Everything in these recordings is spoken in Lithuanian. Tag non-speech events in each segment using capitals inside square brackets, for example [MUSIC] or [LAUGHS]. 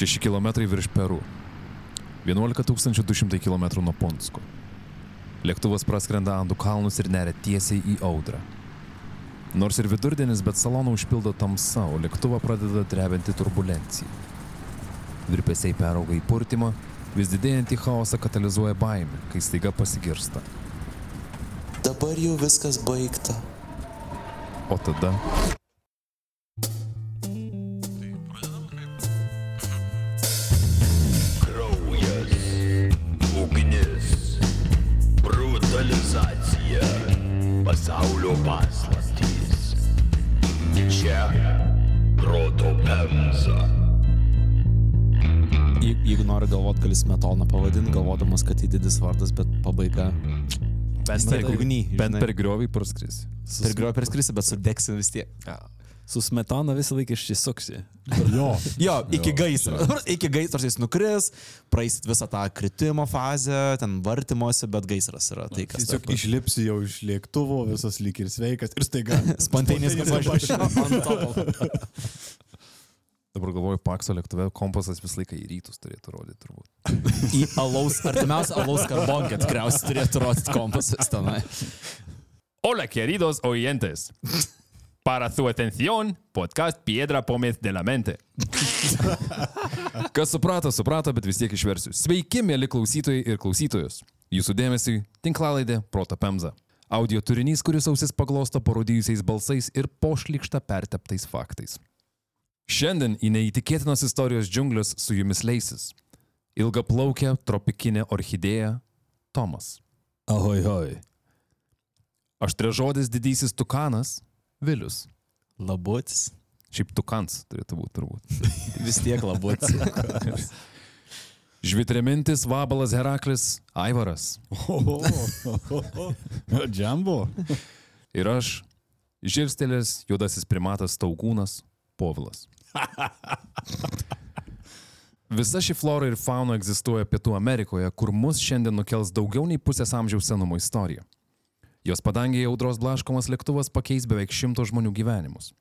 6 km virš Peru. 11 200 km nuo Punsko. Lėktuvas praskrenda Andų kalnus ir neria tiesiai į audrą. Nors ir vidurdienis, bet saloną užpildo tamsa, o lėktuvą pradeda drebinti turbulencija. Virpesiai perauga į purtimą, vis didėjantį chaosą katalizuoja baimė, kai staiga pasigirsta. Dabar jau viskas baigta. O tada didis vardas, bet pabaiga. bent per, ugny, bent per griovį praskris. Per griovį perskrisi, bet sudegsi vis tiek. Su smetona visą laiką išsisuksi. Jo. [LAUGHS] Jo, iki gaisro. [LAUGHS] iki gaisro jis nukris, praeisit visą tą kritimo fazę, ten vartymosi, bet gaisras yra tai, kas. Tiesiog išlipsi jau iš lėktuvo, visas lyg ir sveikas ir staiga. [LAUGHS] Spontaninis mašina. Dabar galvoju, Pakso lėktuve kompasas visą laiką į rytus turėtų rodyti turbūt. [LAUGHS] Į alaus, artimiausią alaus karbonkę tikriausiai turėtų rodyti kompasas tenai. Hola, queridos oyentes. Para su atención, podcast Piedra Pomės de la Mente. [LAUGHS] Kas suprato, suprato, bet vis tiek išversiu. Sveiki, mėly klausytojai ir klausytojus. Jūsų dėmesį - tinklalaidė Proto Pemza. Audio turinys, kuris ausis paglosto parodijusiais balsais ir pošlikšta perteptais faktais. Šiandien į neįtikėtinos istorijos džiunglius su jumis leisis. Ilga plaukė tropikinė orchidėja Tomas. Ahoj, hoj. Aštrežodis didysis tukanas Vilius. Labutis. Šiaip tukans turėtų būti turbūt. [LAUGHS] Vis tiek labutis. [LAUGHS] Žvitremintis vabalas Heraklis Aivaras. [LAUGHS] Džambo. Ir aš, žirstelės juodasis primatas Taugūnas Povilas. Visa ši flora ir fauna egzistuoja Pietų Amerikoje, kur mus šiandien nukels daugiau nei pusės amžiaus senumo istorija. Jos padangėje audros blaškomas lėktuvas pakeis beveik šimto žmonių gyvenimus.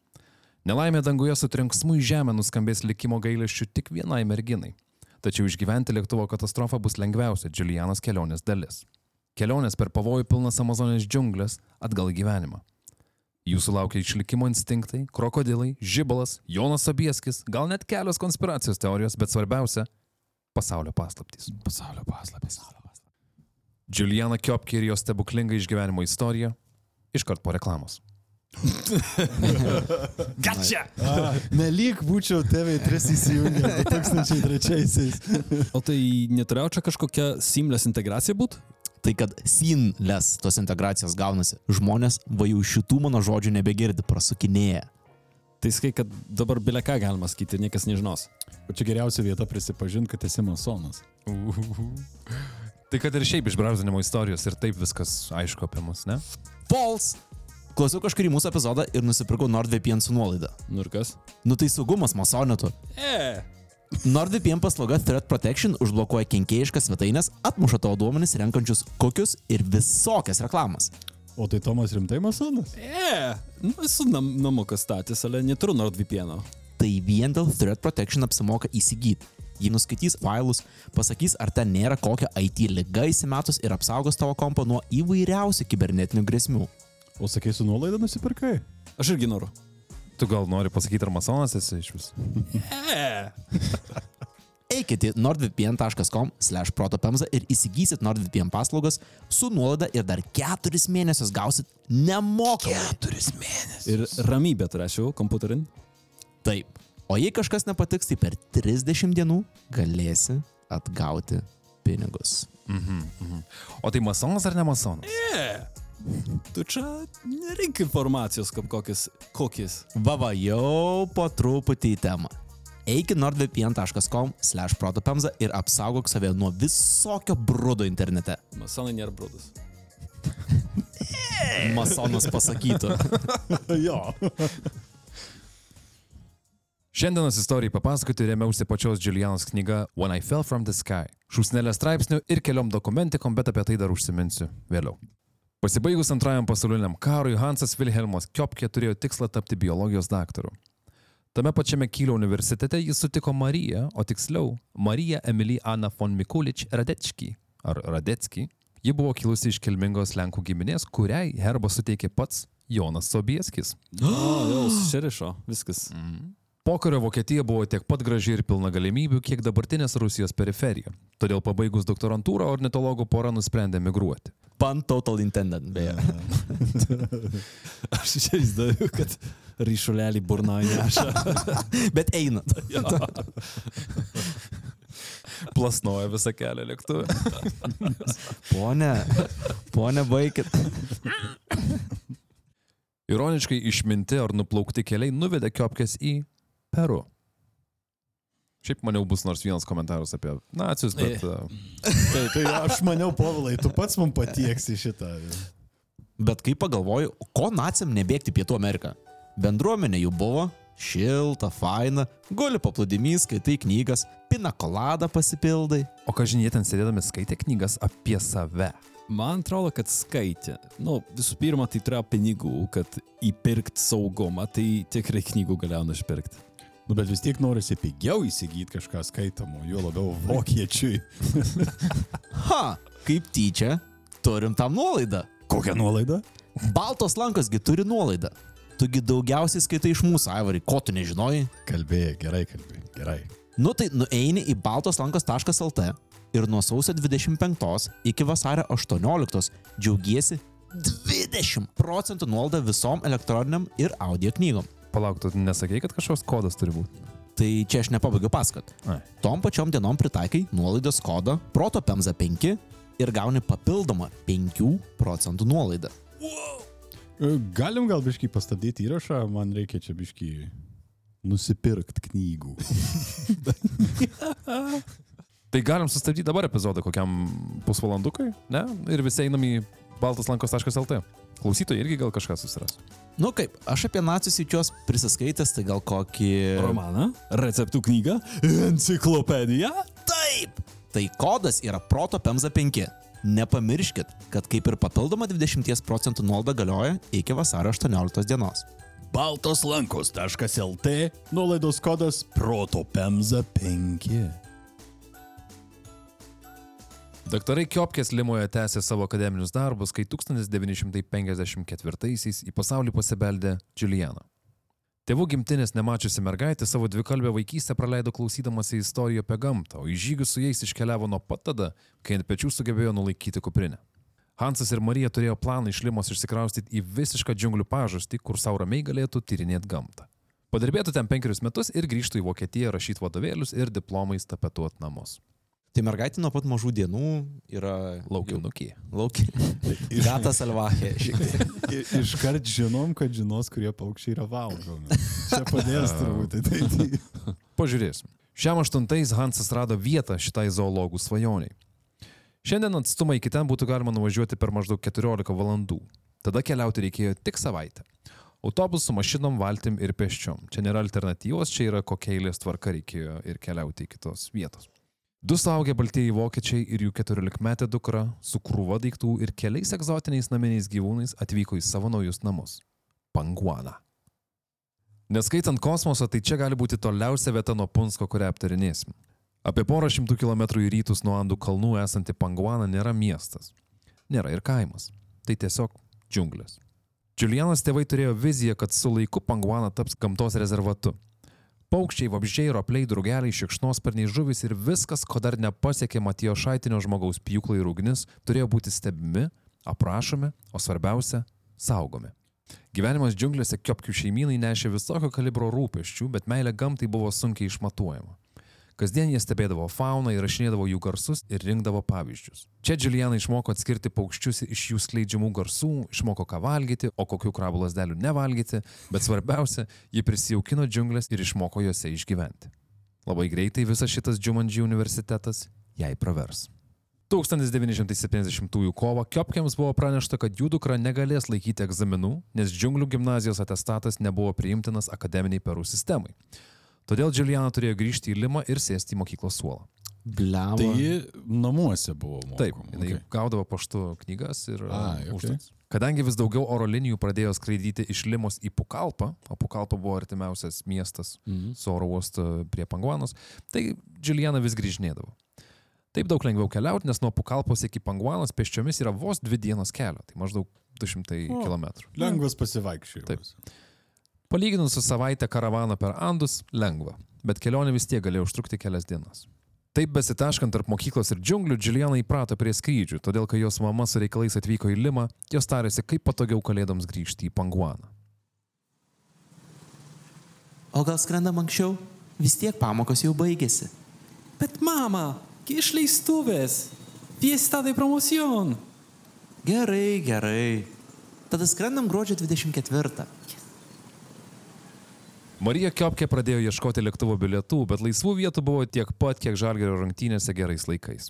Nelaimė danguje su trenksmu į žemę nuskambės likimo gailesčių tik vienai merginai. Tačiau išgyventi lėktuvo katastrofą bus lengviausia Julianos kelionės dalis. Kelionės per pavojų pilnas Amazonės džiunglės atgal į gyvenimą. Jūsų laukia išlikimo instinktai, krokodilai, žibalas, Jonas Sabieskis, gal net kelios konspiracijos teorijos, bet svarbiausia - pasaulio paslaptys. Pasaulio paslapis. Juliana Kiopke ir jos stebuklinga išgyvenimo istorija iškart po reklamos. [LAUGHS] Gačia! Nelyg būčiau TV3 įsijungęs 2003-aisiais. O tai neturėjo čia kažkokia seamless integracija būt? Tai kad sinless tos integracijos gaunasi. Žmonės va jau šitų mano žodžių nebegirdi, prasukinėja. Tai skai, kad dabar bilia ką galima sakyti, niekas nežinos. O čia geriausia vieta prisipažinti, kad esi masonas. Tai kad ir šiaip iš brauzinimo istorijos ir taip viskas aišku apie mus, ne? False! Klausiau kažkurį mūsų epizodą ir nusipirkau NordVPN su nuolaida. Nu ir kas? Nu tai saugumas masonetu. E. NordVPN paslauga Threat Protection užblokuoja kenkėjiškas svetainės, atmuša tavo duomenis renkančius kokius ir visokias reklamas. O tai Tomas rimtai masonas? E. Nu, esu nam, namukas statęs, ale neturiu NordVPN. -o. Tai vien dėl Threat Protection apsimoka įsigyti. Jį nuskaitys failus, pasakys, ar ten nėra kokia IT lyga įsimetus ir apsaugos tavo kompą nuo įvairiausių kibernetinių grėsmių. O sakai, su nuolaida nusipirkai? Aš irgi noriu. Tu gal nori pasakyti, ar masonas esi iš vis? E. [LAUGHS] Eikite į nordvpn.com slash protopemza ir įsigysit NordVPN paslaugas su nuolaida ir dar keturis mėnesius gausit nemokamai. Keturis mėnesius. Ir ramybę turėčiau kompiuterin. Taip. O jei kažkas nepatiks, tai per 30 dienų galėsi atgauti pinigus. O tai masonas ar ne masonas? E. Tu čia nereik informacijos kaip kokis. Kokis. Vava jau po truputį į temą. Eik į nordvpn.com slash protopemza ir apsaugok save nuo visokio brudo internete. Masonai nėra brūdus. [LAUGHS] Masonas pasakytų. [LAUGHS] jo. Šiandienos istorijai papasakoti remiausi pačios Julianos knyga When I Fell from the Sky. Šūsnelė straipsnių ir keliom dokumentikom, bet apie tai dar užsiminsiu vėliau. Pasibaigus antrajam pasauliniam karui, Hansas Wilhelmas Kiopke turėjo tikslą tapti biologijos daktaru. Tame pačiame Kylio universitete jis sutiko Mariją, o tiksliau Mariją Emiliją Anna von Mikulič Radečki ar Radecki. Ji buvo kilusi iš kilmingos Lenkų giminės, kuriai herbą suteikė pats Jonas Sobieskis. [GASPS] O, jau susirišo, viskas. Pokario Vokietija buvo tiek pat graži ir pilna galimybių, kiek dabartinės Rusijos periferija. Todėl pabaigus doktorantūrą ornitologų pora nusprendė migruoti. Pan total intendant, beje. [LAUGHS] Aš čia įsivaizduoju, kad ryšulelį burnoje neša. [LAUGHS] Bet einat. Plasnoja visą kelią lėktuvą. [LAUGHS] Pone, pone, baikit. Ironiškai išminti ar nuplaukti keliai nuvedė Kiopkės į Peru. Šiaip maniau bus nors vienas komentaras apie nacius, bet... E. uh, Tai, tai aš maniau, Povilai, tu pats mums patieksi šitą. Bet kai pagalvoju, ko naciam nebėgti Pietų Ameriką? Bendruomenė jų buvo, šilta, faina, guli paplūdimys, skaitai knygas, pinakoladą pasipildai. O ką žinia, jie ten sėdėdami skaitė knygas apie save. Man atrodo, kad skaitė. Nu, visų pirma, tai turėjo pinigų, kad įpirkti saugumą, tai tikrai knygų galėjo nusipirkti. Nu, bet vis tiek norisi pigiau įsigyti kažką skaitomo, juo labiau vokiečiui. [LAUGHS] Ha, kaip tyčia, turim tam nuolaidą. Kokią nuolaidą? Baltos lankosgi turi nuolaidą. Tugi daugiausiai skaitai iš mūsų, Aivarai, ko tu nežinojai? Kalbėjai, gerai kalbėjai, gerai. Nu tai nueini į baltoslankos.lt ir nuo sausio 25 iki vasario 18 džiaugiesi 20 procentų nuolaidą visom elektroniniam ir audio knygom. Palauk, tu nesakei, kad kažkoks kodas turi būti. Tai čia aš nepabaigiu pasakot. Ai. Tom pačiom dienom pritaikai nuolaidos kodą Proto Pemza 5 ir gauni papildomą 5 procentų nuolaidą. E, Galim gal biškai pastabdyti įrašą, man reikia čia biškai nusipirkt knygų. [LAUGHS] Tai galim sustabdyti dabar epizodą kokiam pusvalandukui, ne? Ir visi einam į baltaslankos.lt. Klausytojai irgi gal kažką susiras. Nu kaip, aš apie nacius jaučiuos prisiskaitęs, tai gal kokį... Romaną, receptų knygą, enciklopediją. Taip! Tai kodas yra Proto Pemza 5. Nepamirškit, kad kaip ir papildoma 20 procentų nuolaida galioja iki vasario 18 dienos. baltoslankos.lt nuolaidos kodas protopemza 5. Daktarai Kiopkės Limoje tęsė savo akademinius darbus, kai 1954-aisiais į pasaulį pasibeldė Juliana. Tėvų gimtinės nemačiusi mergaitė savo dvikalbę vaikystę praleido klausydamasi istorijų apie gamtą, o į žygius su jais iškeliavo nuo pat tada, kai ant pečių sugebėjo nulaikyti kuprinę. Hansas ir Marija turėjo planą iš Limos išsikraustyti į visišką džiunglių pažastį, kur savo ramiai galėtų tyrinėti gamtą. Padirbėtų ten penkerius metus ir grįžtų į Vokietiją rašyti vadovėlius ir diplomais tapetuot namus. Tai mergaitė nuo pat mažų dienų yra Laukinukiai. Laukia. Gata salvahė. [LAUGHS] Iškart žinom, kad žinos, kurie paukščiai yra valgomi. Čia padės turbūt. Tai, tai, Pažiūrėsim. Šiam aštuntais Hansas rado vietą šitai zoologų svajoniai. Šiandien atstumą iki ten būtų galima nuvažiuoti per maždaug 14 valandų. Tada keliauti reikėjo tik savaitę. Autobusų, mašinom, valtim ir pėsčiom. Čia nėra alternatyvos, čia yra kokia eilės tvarka reikėjo ir keliauti iki tos vietos. Du suaugę baltieji vokiečiai ir jų 14 metė dukra su krūva daiktų ir keliais egzotiniais naminiais gyvūnais atvyko į savo naujus namus - Panguaną. Neskaitant kosmoso, tai čia gali būti toliausia vieta nuo Punsko, kurią aptarinėsim. Apie porą šimtų kilometrų į rytus nuo Andų kalnų esanti Panguana nėra miestas. Nėra ir kaimas. Tai tiesiog džiunglės. Julianas tėvai turėjo viziją, kad su laiku Panguana taps gamtos rezervatu. Paukščiai, vabzdžiai, ropliai, drugeliai, šikšnosparniai, žuvis ir viskas, ko dar nepasiekė Matijo Šaitinio žmogaus pjūklai ir ugnis, turėjo būti stebimi, aprašomi, o svarbiausia - saugomi. Gyvenimas džiunglėse kiopkių šeimynai nešė visokio kalibro rūpeščių, bet meilė gamtai buvo sunkiai išmatuojama. Kasdien jie stebėdavo fauną, įrašinėdavo jų garsus ir rinkdavo pavyzdžius. Čia Juliana išmoko atskirti paukščius iš jų skleidžiamų garsų, išmoko ką valgyti, o kokių krabų lasdelių nevalgyti, bet svarbiausia, ji prisijaukino džiunglės ir išmoko juose išgyventi. Labai greitai visas šitas Džumandži universitetas jai pravers. 1970 kovo Kiopkiams buvo pranešta, kad jų dukra negalės laikyti egzaminų, nes džiunglių gimnazijos atestatas nebuvo priimtinas akademiniai perų sistemai. Todėl Juliana turėjo grįžti į Limą ir sėsti į mokyklos suolą. Bliavo. tai ji namuose buvo. Mokoma. Taip, jinai Okay. gaudavo paštu knygas ir uh, okay. užduotis. Kadangi vis daugiau oro linijų pradėjo skraidyti iš Limos į Pukalpą, o Pukalpa buvo artimiausias miestas Mhm. su oro uostu prie Panguanos, tai Džiuliana vis grįžinėdavo. Taip daug lengviau keliauti, nes nuo Pukalpos iki Panguanos pėsčiomis yra vos dvi dienos kelio, tai maždaug 200 O. km. Lengvas pasivaikščiojimas. Palyginus su savaitę karavaną per Andus, lengva, bet kelionė vis tiek galėjo užtrukti kelias dienas. Taip besitaškant tarp mokyklos ir džiunglių, Džiuliana įprato prie skrydžių, todėl kai jos mama su reikalais atvyko į Limą, jos tarėsi, kaip patogiau kalėdoms grįžti į Panguaną. O gal skrendam anksčiau? Vis tiek pamokos jau baigėsi. Bet mama, išleistuvės. Fiesta de promoción. Gerai, gerai. Tada skrendam gruodžio 24. Marija Kiopke pradėjo ieškoti lėktuvo bilietų, bet laisvų vietų buvo tiek pat, kiek žalgerio rungtynėse gerais laikais.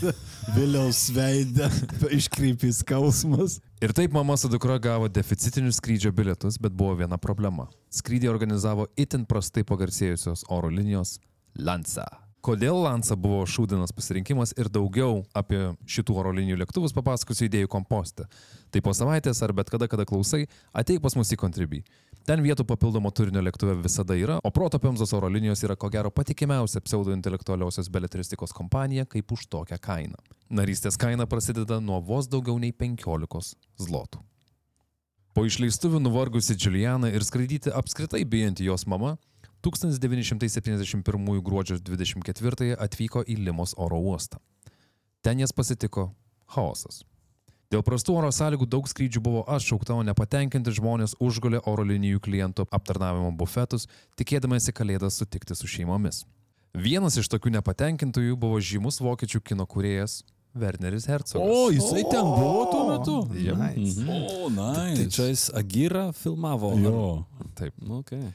[LAUGHS] Vėliaus veidą [LAUGHS] iškreipys skausmas. Ir taip mama su dukra gavo deficitinius skrydžio bilietus, bet buvo viena problema. Skrydį organizavo itin prastai pagarsėjusios oro linijos Lansa. Kodėl Lansa buvo šūdinas pasirinkimas ir daugiau apie šitų oro linijų lėktuvus papasakosiu idėjų kompostą. Tai po savaitės ar bet kada, kada klausai, ateik pas mus į Contribui. Ten vietų papildomo turinio lėktuve visada yra, o Proto Pemzos oro linijos yra ko gero patikimiausia pseudointelektualiosios beletristikos kompanija kaip už tokią kainą. Narystės kaina prasideda nuo vos daugiau nei 15 zlotų. Po išleistuvių nuvargusi Juliana ir skraidyti apskritai bijanti jos mama, 1971 gruodžio 24 atvyko į Limos oro uostą. Ten jas pasitiko chaosas. Dėl prastų oro sąlygų daug skrydžių buvo atšaukta, o nepatenkinti žmonės užgulė oro linijų klientų aptarnavimo bufetus, tikėdamėsi kalėdas sutikti su šeimomis. Vienas iš tokių nepatenkintųjų buvo žymus vokiečių kino kūrėjas Werneris Herzogas. O, jisai ten buvo tuo metu. Nice. O, Tai nice. čia jis Agira filmavo. Jo. Taip. Nu, Okay.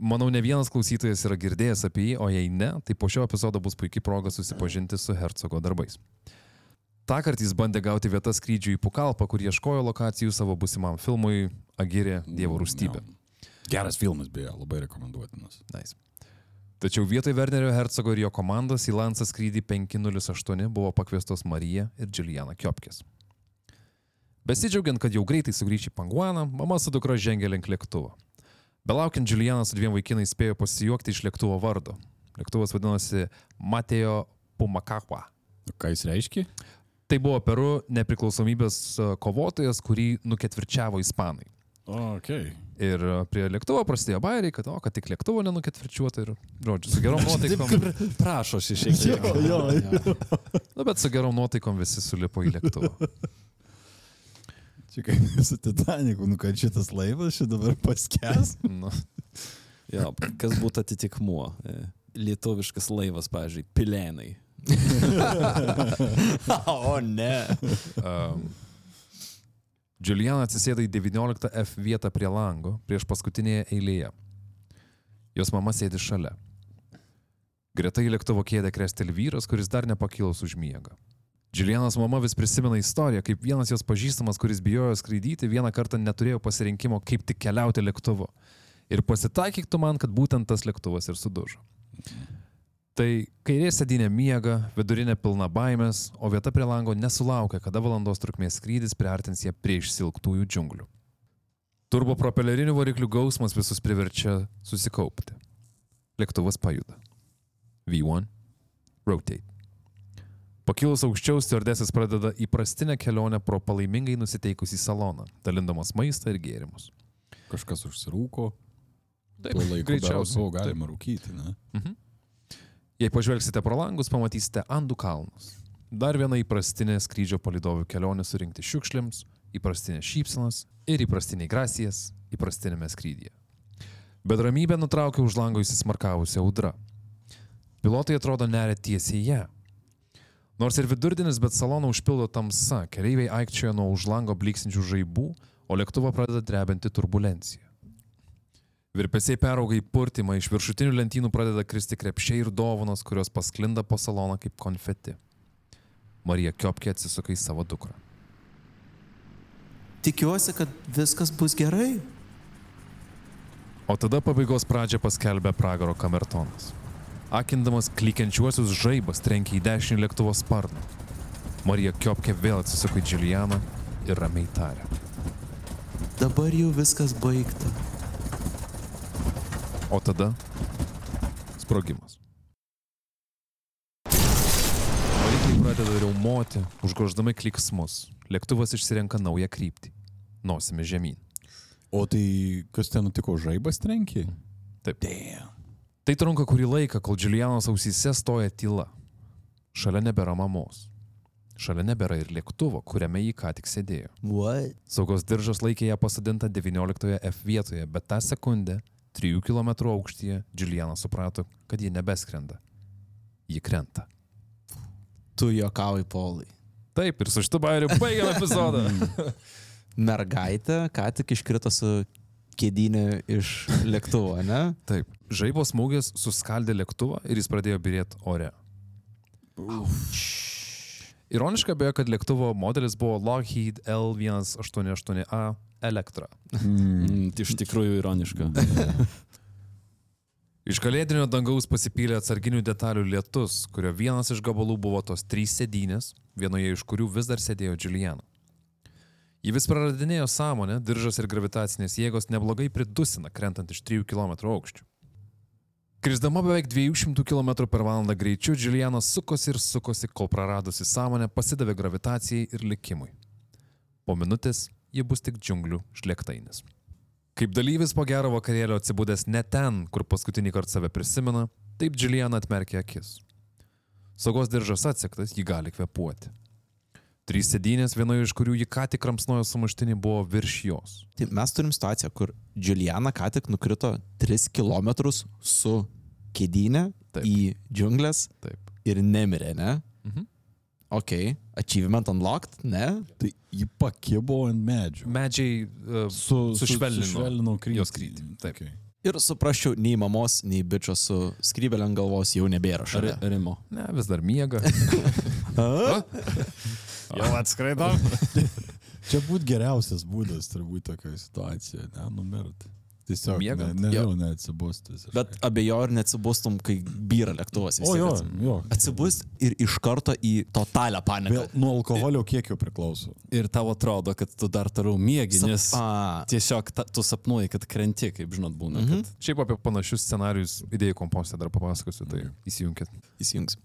Manau, ne vienas klausytojas yra girdėjęs apie jį, o jei ne, tai po šio epizodo bus puikiai proga susipažinti su Hercogo darbais. Ta kart jis bandė gauti vietas skrydžiui į Pukalpą, kur ieškojo lokacijų savo busimam filmui Agirė Dievo rūstybė. Geras filmas, beje, labai rekomenduotinas. Nice. Tačiau vietoj Wernerio Hercogo ir jo komandos į Lansą skrydį 508 buvo pakviestos Marija ir Juliana Kiopkės. Besidžiaugiant, kad jau greitai sugrįš į Panguaną, mama su dukra žengė link lėktuvo. Belaukiant, Juliana su dviem vaikinais spėjo pasijuokti iš lėktuvo vardo. Lėktuvas vadinosi Mateo Pumakakwa. Ką jis reiškia? Tai buvo Peru nepriklausomybės e, kovotojas, kurį nuketvirčiavo ispanai. O, okay. Ir e, prie lėktuvo prasidėjo bairiai, kad, o, kad tik lėktuvo nenuketvirčiuota ir, žodžiu, su gerom nuotaikom. Prašo šiek tiek. jo, jo. Na, bet su gerom nuotaikom visi sulipo į lėktuvą. Čia kaip su Titaniku, nu kad šitas laivas čia dabar paskęs. Nu, Jo, kas būtų atitikmuo? E, Lietuviškas laivas, pavyzdžiui, Pilenai. [LAUGHS] o ne. um, Juliana atsisėda į 19 F vietą prie lango, prieš paskutinėje eilėje. Jos mama sėdi šalia. Greta į lėktuvo kėdę kresteli vyras, kuris dar nepakilus užmiega. Julianas mama vis prisimena istoriją, kaip vienas jos pažįstamas, kuris bijojo skraidyti, vieną kartą neturėjo pasirinkimo, kaip tik keliauti lėktuvu. Ir pasitaikyk tu man, kad būtent tas lėktuvas ir sudužo. Tai kairė sėdinė miega, vidurinė pilna baimės, o vieta prie lango nesulaukia, kada valandos trukmės skrydis priartins ją prie išsilgtųjų džiunglių. Turbo propelerinių variklių gausmas visus priverčia susikaupti. Lėktuvas pajuda. V1. Rotate. Pakilus aukščiau, stewardesas pradeda įprastinę kelionę pro palaimingai nusiteikusį saloną, dalindamas maistą ir gėrimus. Kažkas užsirūko. Taip, greičiausiai. galima rūkyti, ne? Mhm. Jei pažvelgsite pro langus, pamatysite Andų kalnus. Dar viena įprastinė skrydžio palidovių kelionė surinkti šiukšlėms, įprastinė šypsenas ir įprastiniai grasijas įprastinėme skrydyje. Bet ramybę nutraukė už lango įsismarkavusi audra. Pilotai atrodo neria tiesiai ją. Nors ir vidurdienis, bet saloną užpildo tamsa, keleiviai aikčioja nuo už lango bliksinčių žaibų, o lėktuvo pradeda drebinti turbulencija. Virpesiai perauga į purtimą, iš viršutinių lentynų pradeda kristi krepšiai ir dovanos, kurios pasklinda po saloną kaip konfeti. Marija Kiopkė atsisuka į savo dukrą. Tikiuosi, kad viskas bus gerai. O tada pabaigos pradžią paskelbė pragaro kamertonas. Akindamas klykiančiuosius žaibas trenkia į dešinį lėktuvo sparną. Marija Kiopkė vėl atsisuka į Džilianą ir ramiai tarė. Dabar jau viskas baigta. O tada sprogimas. Varikliai pradeda riaumoti, užgoždami kliksmus. Lėktuvas išsirenka naują kryptį. Nosimi žemyn. O tai kas ten nutiko, žaibas trenkė? Taip. Tai trunka kurį laiką, kol Julianos ausyse stoja tyla. Šalia nebėra mamos. Šalia nebėra ir lėktuvo, kuriame jį ką tik sėdėjo. What? Saugos diržas laikė ją pasodintą 19 F vietoje, bet tą sekundę, 3 km aukštyje, Julianas suprato, kad ji nebeskrenda. Ji krenta. Tu juokauji, Paulai. Taip, ir su šitu bairiu baigiam epizodą. [LAUGHS] Mergaitė ką tik iškrito su kėdynė iš lėktuvo, ne? Taip. Žaibo smūgis suskaldė lėktuvą ir jis pradėjo birėti ore. Ironiška beje, kad lėktuvo modelis buvo Lockheed L188A Elektra. Mm, tai iš tikrųjų ironiška. Iš kalėdinio dangaus pasipylė atsarginių detalių lietus, kurio vienas iš gabalų buvo tos trys sėdynės, vienoje iš kurių vis dar sėdėjo Juliana. Ji vis praradinėjo sąmonę, diržas ir gravitacinės jėgos neblogai pridusina, krentant iš 3 km aukščių. Krisdama beveik 200 km per valandą greičiu, Juliana sukosi ir sukosi, kol praradusi sąmonę pasidavė gravitacijai ir likimui. Po minutės ji bus tik džiunglių šlėktainis. Kaip dalyvis po gero vakarėlio atsibūdęs ne ten, kur paskutinį kartą save prisimena, taip Juliana atmerkė akis. Saugos diržas atsektas, ji gali kvepuoti. Trys sėdynės, vienoje iš kurių ji ką tik ramsnojo sumuštinį, buvo virš jos. Tai mes turim situaciją, kur Juliana ką tik nukrito 3 km su kėdynė Taip. į džiunglės Taip. ir nemirė, ne? Mhm. Ok, achievement unlocked, ne? Tai jį pakibo ant medžių. Medžiai uh, Su, Sušvelnino sušvelnino kryptį. jos kryptį, taip. Okay. Ir suprasčiau, nei mamos, nei bičio su skrybelė ant galvos jau nebėra Ar šalia. Rimo. Ne, vis dar miega. [LAUGHS] Jau atskraido. [LAUGHS] Čia būtų geriausias būdas turbūt tokioje situacijoje, ne, numirt. Tiesiog, ne, Miegant? nežinau, neatsibūsti. Bet abejoju, ar neatsibustum, kai byra lėktuvas. O jo, jo. Atsibust ir iš karto į totalią paniką. Vėl nuo alkoholio kiekio priklauso. Ir tau atrodo, kad tu dar toliau mėgi, Sap- nes A, tiesiog ta, tu sapnuoji, kad krenti, kaip žinot, būna. Mhm. Kad Šiaip apie panašius scenarius idėjų kompostė dar papasakosiu, tai įsijunkit. įsijungs.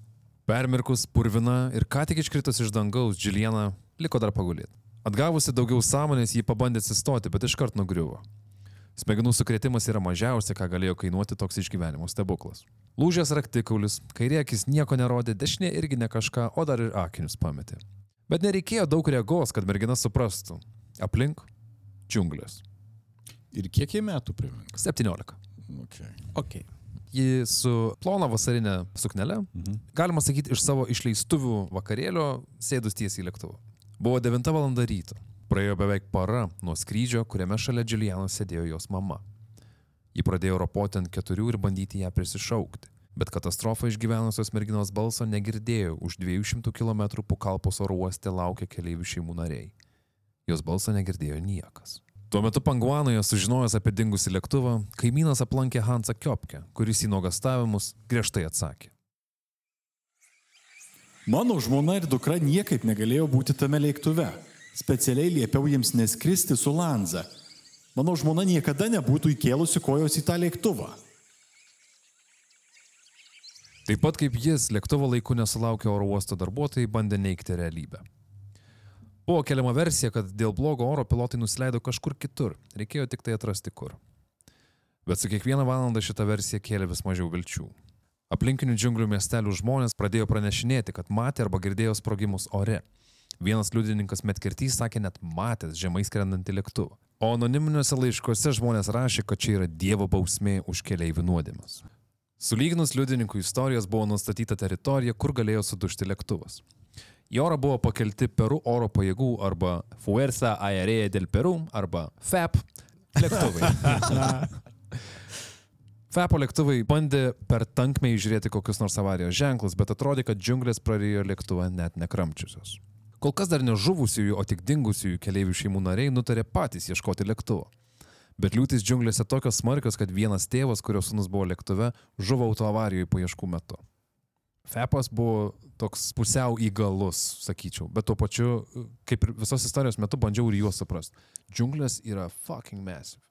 Permirkus, purvina ir ką tik iškritus iš dangaus, Džiliena liko dar pagulėti. Atgavusi daugiau sąmonės, jį pabandė atsistoti, bet iškart nugriuvo. Smegenų sukretimas yra mažiausia, ką galėjo kainuoti toks išgyvenimo stebuklas. Lūžęs raktikaulis, kairė akis nieko nerodė, dešinė irgi ne kažką, o dar ir akinius pametė. Bet nereikėjo daug regos, kad mergina suprastų. Aplink - džiunglės. Ir kiek jie metų primink? 17. Okay. Ok. Ji su plona vasarinė suknelė, Mhm. galima sakyti, iš savo išleistuvių vakarėlio sėdus tiesiai į lėktuvą. Buvo 9 val. ryto. Praėjo beveik para nuo skrydžio, kuriame šalia Džiulianos sėdėjo jos mama. Ji pradėjo ropoti ant keturių ir bandyti ją prisišaukti. Bet katastrofą išgyvenusios merginos balso negirdėjo, už 200 km Pukalpos oro uoste laukė keliaivių šeimų nariai. Jos balso negirdėjo niekas. Tuo metu Panguanoje, sužinojęs apie dingusį lėktuvą, kaimynas aplankė Hansą Kiopkę, kuris į nuogastavimus griežtai atsakė. Mano žmona ir dukra niekaip negalėjo būti tame lėktuve. Specialiai liepiau jiems neskristi su Lanza. Mano žmona niekada nebūtų įkėlusi kojos į tą lėktuvą. Taip pat kaip jis, lėktuvo laiku nesulaukė oro uosto darbuotojai bandė neikti realybę. Buvo keliama versija, kad dėl blogo oro pilotai nusileido kažkur kitur, reikėjo tik tai atrasti kur. Bet su kiekviena valanda šita versija kėlė vis mažiau vilčių. Aplinkinių džiunglių miestelių žmonės pradėjo pranešinėti, kad matė arba girdėjo sprogimus ore. Vienas liudininkas Metkirtys sakė net matęs žemai skrendantį lėktuvą. O anoniminiuose laiškuose žmonės rašė, kad čia yra Dievo bausmė už keliaivių nuodėmes. Sulyginus liudininkų istorijas buvo nustatyta teritorija, kur galėjo sudušti lėktuvas. Į orą buvo pakelti Peru oro pajėgų arba Fuerza Aérea del Peru arba FAP lėktuvai. [LAUGHS] FAPO lėktuvai bandė per tankmę įžiūrėti kokius nors avarijos ženklus, bet atrodė, kad džiunglės prarijo lėktuvą net nekramčiusios. Kol kas dar ne žuvusiųjų, o tik dingusiųjų keliaivių šeimų nariai nutarė patys ieškoti lėktuvo. Bet liūtis džiunglėse tokios smarkios, kad vienas tėvas, kurio sunus buvo lėktuve, žuvo autoavarijoje paieškų metu. FEPAS buvo toks pusiau įgalus, sakyčiau, bet tuo pačiu, kaip ir visos istorijos metu, bandžiau ir juos suprasti. Džiunglės yra fucking massive.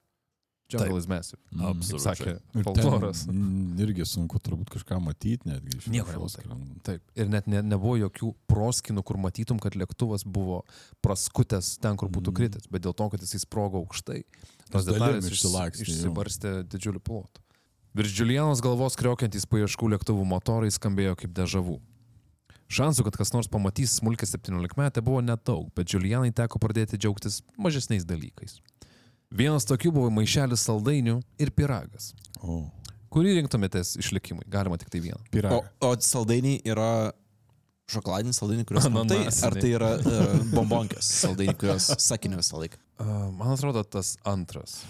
Jungle is massive. Kaip sakė folkloras. mm, irgi sunku turbūt kažką matyti netgi. iš skrendant. Taip. Ir net ne, nebuvo jokių proskinų, kur matytum, kad lėktuvas buvo praskutęs ten, kur būtų kritęs, bet dėl to, kad jisai sprogo aukštai, tos detalės išsi- išsilakstė, išsibarstė didžiulį plotą. Virš Julianos galvos kriokiantys paieškų lėktuvų motorai skambėjo kaip dežavų. Šansų, kad kas nors pamatys smulkę 17 metę buvo nedaug, bet Julianai teko pradėti džiaugtis mažesniais dalykais. Vienas tokių buvo maišelis saldainių ir piragas. O, Kurį rinktumėtės išlikimui? Galima tik tai vieną. O, piragai. o saldainiai yra šokoladiniai saldainiai, kuriuos [LAUGHS] matai, ar tai yra uh, bombonkės saldainiai, kuriuos [LAUGHS] sakiniu visą laiką. Uh, man atrodo, tas antras.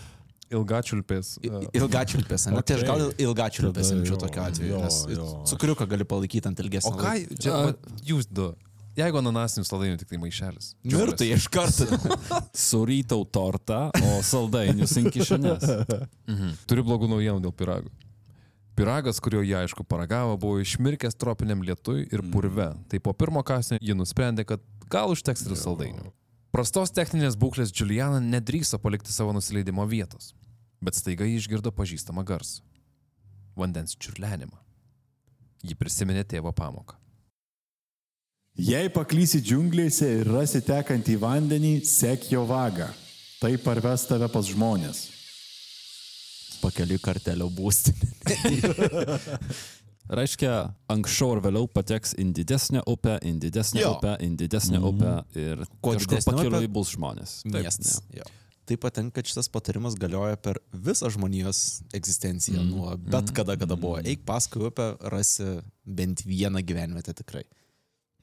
Ilgačiulpės. Uh, Ilgačiulpės, ne? Tai aš gal ilgačiulpės imčiau tokiu atveju, jo, nes jo. cukriuką gali palaikyti ant o ilgesnio ką, laiko. čia, vat jūs du. Jeigu ananasinių saldainių tik tai maišelis. Mirtai iš karto. [LAUGHS] Surytau tortą, o saldainius ant kišenės. Mhm. Turiu blogų naujienų dėl pirago. Piragas, kurio jie aišku paragavo, buvo išmirkęs tropiniam lietui ir purve. Tai po pirmo kasnio ji nusprendė, kad gal užteks ir saldainių. Prastos techninės būklės Juliana nedrįso palikti savo nusileidimo vietos, bet staiga jį išgirdo pažįstamą garsą - vandens čiurlenimą. Ji prisiminė tėvo pamoką. Jei paklysi džiunglėse ir rasi tekantį vandenį, sek jo vagą. Tai parves tave pas žmonės. Pakeliui kartelio būstinė. [LAUGHS] Reiškia, anksčiau ar vėliau pateks į didesnę upę, į didesnę Jo. upę, į didesnę upę ir Kuo kažkur pakeliui bus žmonės. Miestas. Jo. Taip patinka, kad šitas patarimas galioja per visą žmonijos egzistenciją. Mm. Nuo bet kada, kada buvo. Eik paskui upę, rasi bent vieną gyvenvietę tikrai.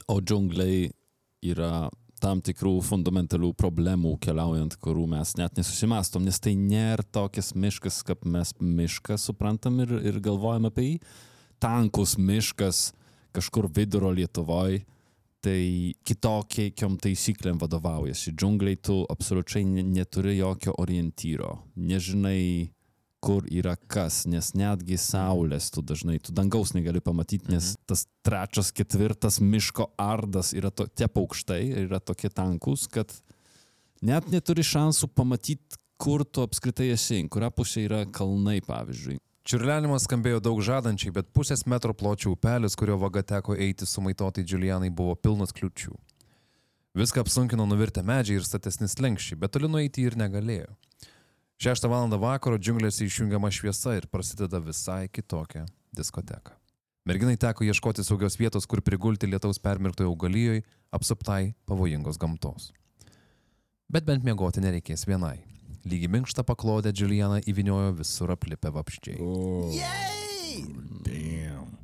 O džiungliai yra tam tikrų fundamentalių problemų keliaujant, kurių mes net nesusimastom, nes tai nėra tokias miškas, kaip mes mišką suprantam ir, ir galvojam apie jį. Tankus miškas kažkur vidurio Lietuvoje, tai kitokiam taisyklėm vadovaujasi. Džiungliai tu absoliučiai ne- neturi jokio orientyro. Nežinai, kur yra kas, nes netgi saulės tu dažnai, tu dangaus negali pamatyti, nes tas trečias, ketvirtas miško ardas yra to, tie paukštai yra tokie tankus, kad net neturi šansų pamatyti, kur tu apskritai esi, į kurią pusę yra kalnai, pavyzdžiui. Čiurlenimas skambėjo daug žadančiai, bet pusės metro pločio upelis, kurio vaga teko eiti sumaitotai Julianai, buvo pilnas kliučių. Viską apsunkino nuvirtę medžiai ir statesni slengščiai, bet toli nueiti ir negalėjo. 6 val. vakaro džiunglėse išjungiama šviesa ir prasideda visai kitokia diskoteka. Merginai teko ieškoti saugios vietos, kur prigulti lietaus permirktoje augalijoje, apsuptai pavojingos gamtos. Bet bent miegoti nereikės vienai. Lygi minkštą paklodę Juliana įviniojo visur aplipę vapščiai. O, damn.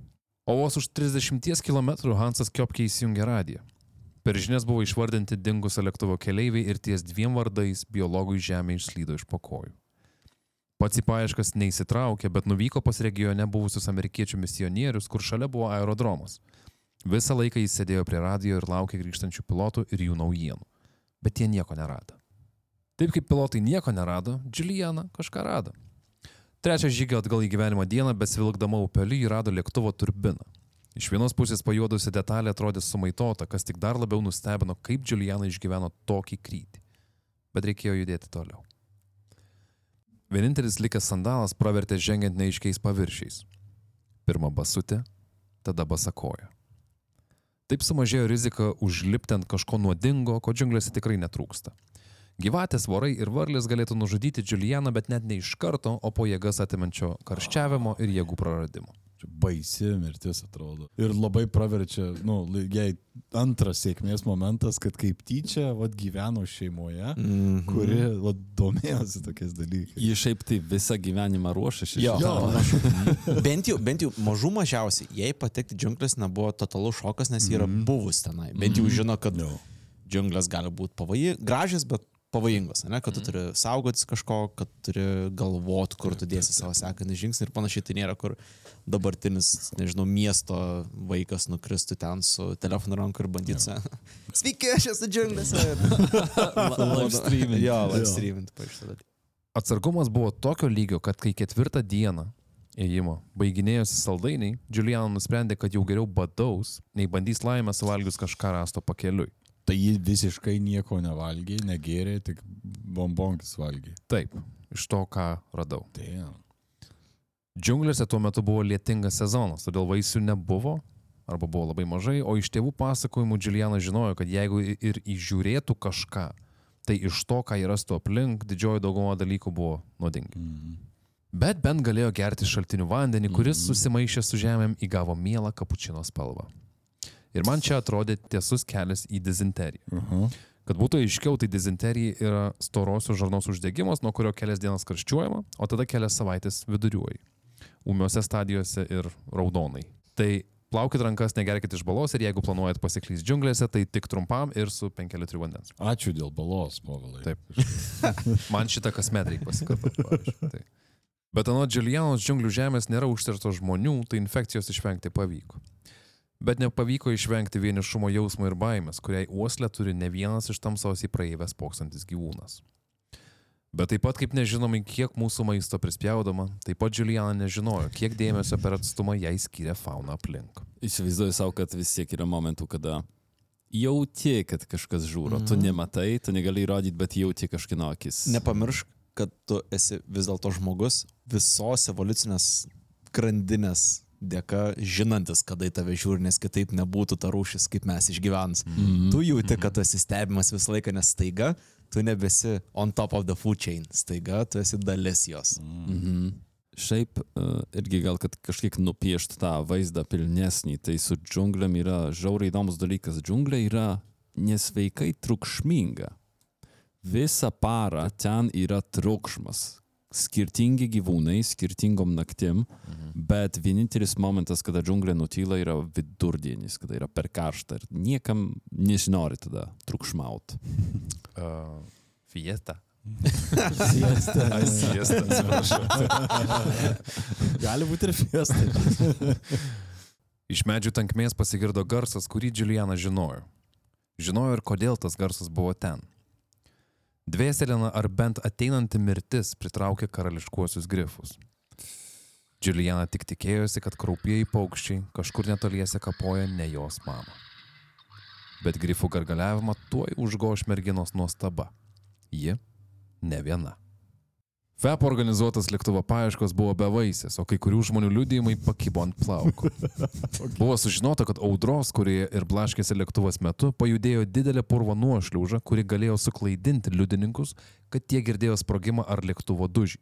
O vos už 30 km Hansas Kiopke įsijungė radiją. Per žinias buvo išvardinti dingusio lėktuvo keleiviai ir ties dviem vardais biologui žemė išslydo iš pokojų. Pats į paieškas neįsitraukė, bet nuvyko pas regione buvusius amerikiečių misionierius, kur šalia buvo aerodromas. Visą laiką jis sėdėjo prie radijo ir laukė grįžtančių pilotų ir jų naujienų. Bet jie nieko nerado. Taip kaip pilotai nieko nerado, Juliana kažką rado. Trečią žygį atgal į gyvenimo dieną, besvilkdama upeliu, jį rado lėktuvo turbiną. Iš vienos pusės pajuodusi detalė atrodė sumaitota, kas tik dar labiau nustebino, kaip Juliana išgyveno tokį krytį. Bet reikėjo judėti toliau. Vienintelis likęs sandalas pravertė žengiant neiškiais paviršiais. Pirma basutė, tada basakoja. Taip sumažėjo rizika užlipti ant kažko nuodingo, ko džiunglėse tikrai netrūksta. Gyvatės, vorai ir varlės galėtų nužudyti Julianą, bet net ne iš karto, o po jėgas atimančio karščiavimo ir jėgų praradimo. Čia baisi mirtis atrodo. Ir labai praverčia, nu, jai antras sėkmės momentas, kad kaip tyčia, vad gyveno šeimoje, mm Mhm. -hmm. kuri, vad domėjosi tokiais dalykais. Ji šiaip tai visą gyvenimą ruošiasi. Jo, šitam. [LAUGHS] panašu. bent, jau, bent jau mažų mažiausiai, jei patekti džiunglės nebuvo totalus šokas, nes ji yra buvus tenai. Bent jau žino, kad Jo. džiunglės gali būti pavojingos, gražios, bet pavojingos, ne? kad tu turi saugotis kažko, kad turi galvot, kur tu dėsi savo sekantį žingsnį ir panašiai. Tai nėra, kur dabartinis, nežinau, miesto vaikas nukristų ten su telefonu ranku ir bandytų. [LAUGHS] Sveiki, aš esu džiunglėse. [LAUGHS] Live streaming. Jo, live streaming, pa iš tada. Atsargumas buvo tokio lygio, kad kai ketvirtą dieną ėjimo baiginėjosi saldainiai, Juliana nusprendė, kad jau geriau badaus, nei bandys laimę suvalgius kažką rasto pakeliui. Tai ji visiškai nieko nevalgė, negėrė, tik bombonkis valgė. Taip, iš to, ką radau. Damn. Džiunglėse tuo metu buvo lietingas sezonas, todėl vaisių nebuvo arba buvo labai mažai, o iš tėvų pasakojimų Juliana žinojo, kad jeigu ir įžiūrėtų kažką, tai iš to, ką jį rastų aplink, didžioji dauguma dalykų buvo nuodingi. Bet bent galėjo gerti šaltinių vandenį, kuris susimaišė su žemėm įgavo mielą kapučino spalvą. Ir man čia atrodė tiesus kelias į dizenteriją. Aha. Kad būtų aiškiau, tai dizenterija yra storosios žarnos uždegimas, nuo kurio kelias dienas karščiuojama, o tada kelias savaitės viduriuoji. Ūmiuose stadijose ir raudonai. Tai plaukit rankas, negerkit iš balos ir jeigu planuojat pasiklys džiunglėse, tai tik trumpam ir su 5 litrų vandens. Ačiū dėl balos, povilai. Taip. [LAUGHS] Man šitą kasmet reikia pasikartoti. Tai. Bet anot Džiulianos džiunglių žemės nėra užtertos žmonių, tai infekcijos išvengti pavyko. Bet nepavyko išvengti vienišumo jausmo ir baimės, kuriai uoslę turi ne vienas iš tamsos į praeivę spoksantis gyvūnas. Bet taip pat kaip nežinome, kiek mūsų maisto prispjaudoma, taip pat Juliana nežinojo, kiek dėmesio per atstumą jai skiria fauna aplink. Įsivaizduoju savo, kad vis tiek yra momentų, kada jauti, kad kažkas žūro. Tu nematai, tu negali įrodyti, bet jauti kažkino akis. Nepamiršk, kad tu esi vis dėlto žmogus visos evoliucinės grandinės dėka žinantis, kada į tave žiūri, nes kitaip nebūtų ta rūšis, kaip mes išgyvens. Mm. Tu jauti, kad tu esi stebimas visą laiką, nes staiga tu nebesi on top of the food chain, staiga tu esi dalis jos. Mhm. Šiaip e, irgi gal, kad kažkiek nupiešt tą vaizdą pilnesnį, tai su džiunglėm yra žiauriai įdomus dalykas. Džiunglė yra nesveikai triukšminga. Visą parą ten yra triukšmas. Skirtingi gyvūnai, skirtingom naktim, mhm. bet vienintelis momentas, kada džiunglė nutyla, yra vidurdienis, kada yra per karšta ir niekam nesinori tada triukšmauti. Uh, [LAUGHS] fiesta. Siesta. Ai, siesta, atsiprašau. [LAUGHS] Gali būti ir fiesta. [LAUGHS] Iš medžių tankmės pasigirdo garsas, kurį Juliana žinojo. Žinojo ir kodėl tas garsas buvo ten. Dvėselina ar bent ateinanti mirtis pritraukė karališkuosius grifus. Juliana tik tikėjosi, kad kraupieji paukščiai kažkur netoliese kapoja ne jos mamą. Bet grifų gargaliavimą tuoj užgoš merginos nuostaba. Ji ne viena. FEP organizuotas lėktuvo paieškos buvo bevaisės, o kai kurių žmonių liudijimai pakibo ant plauko. [LAUGHS] Buvo sužinota, kad audros, kurie ir blaškėsi lėktuvas metu, pajudėjo didelė purvo nuošliauža, kuri galėjo suklaidinti liudininkus, kad tie girdėjo sprogimą ar lėktuvo dužį.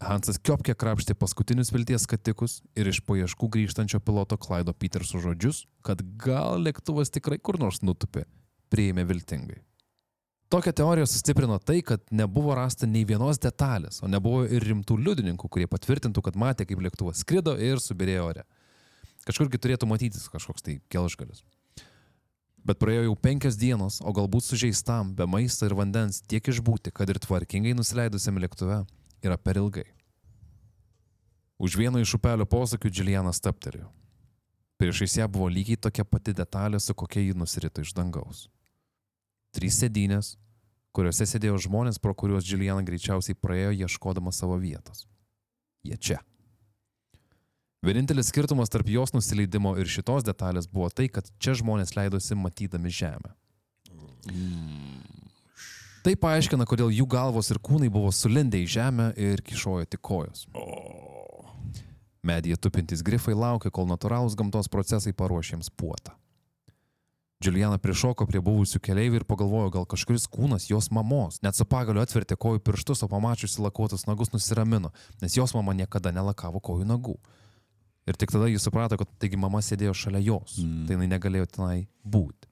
Hansas Kiopke krapštė paskutinius vilties skatikus ir iš paieškų grįžtančio piloto Klaido Peterso žodžius, kad gal lėktuvas tikrai kur nors nutupė, priėmė viltingai. Tokią teoriją sustiprino tai, kad nebuvo rasta nei vienos detalės, o nebuvo ir rimtų liudininkų, kurie patvirtintų, kad matė, kaip lėktuvas skrido ir subirėjo ore. Kažkurgi turėtų matytis kažkoks tai gelžgalis. Bet praėjo jau penkios dienos, o galbūt sužeistam, be maisto ir vandens tiek išbūti, kad ir tvarkingai nusileidusiam lėktuve yra per ilgai. Už vieno iš upelio posakių Džilianas staptelėjo. Priešais ją buvo lygiai tokia pati detalė, su kokia ji nusirito iš dangaus. Trys sėdynės, kuriuose sėdėjo žmonės, pro kuriuos Džiliana greičiausiai praėjo ieškodama savo vietos. Jie čia. Vienintelis skirtumas tarp jos nusileidimo ir šitos detalės buvo tai, kad čia žmonės leidosi matydami žemę. Tai paaiškina, kodėl jų galvos ir kūnai buvo sulindę į žemę ir kišojo tik kojos. Medyje tupintys grifai laukia, kol natūralūs gamtos procesai paruoš jiems puotą. Juliana prišoko prie buvusių keliaivių ir pagalvojo, gal kažkuris kūnas jos mamos. Net su pagaliu atvertė kojų pirštus, o pamačiusi lakuotus nagus nusiramino, nes jos mama niekada nelakavo kojų nagų. Ir tik tada jis suprato, kad taigi mama sėdėjo šalia jos, mm. tai jinai negalėjo tenai būti.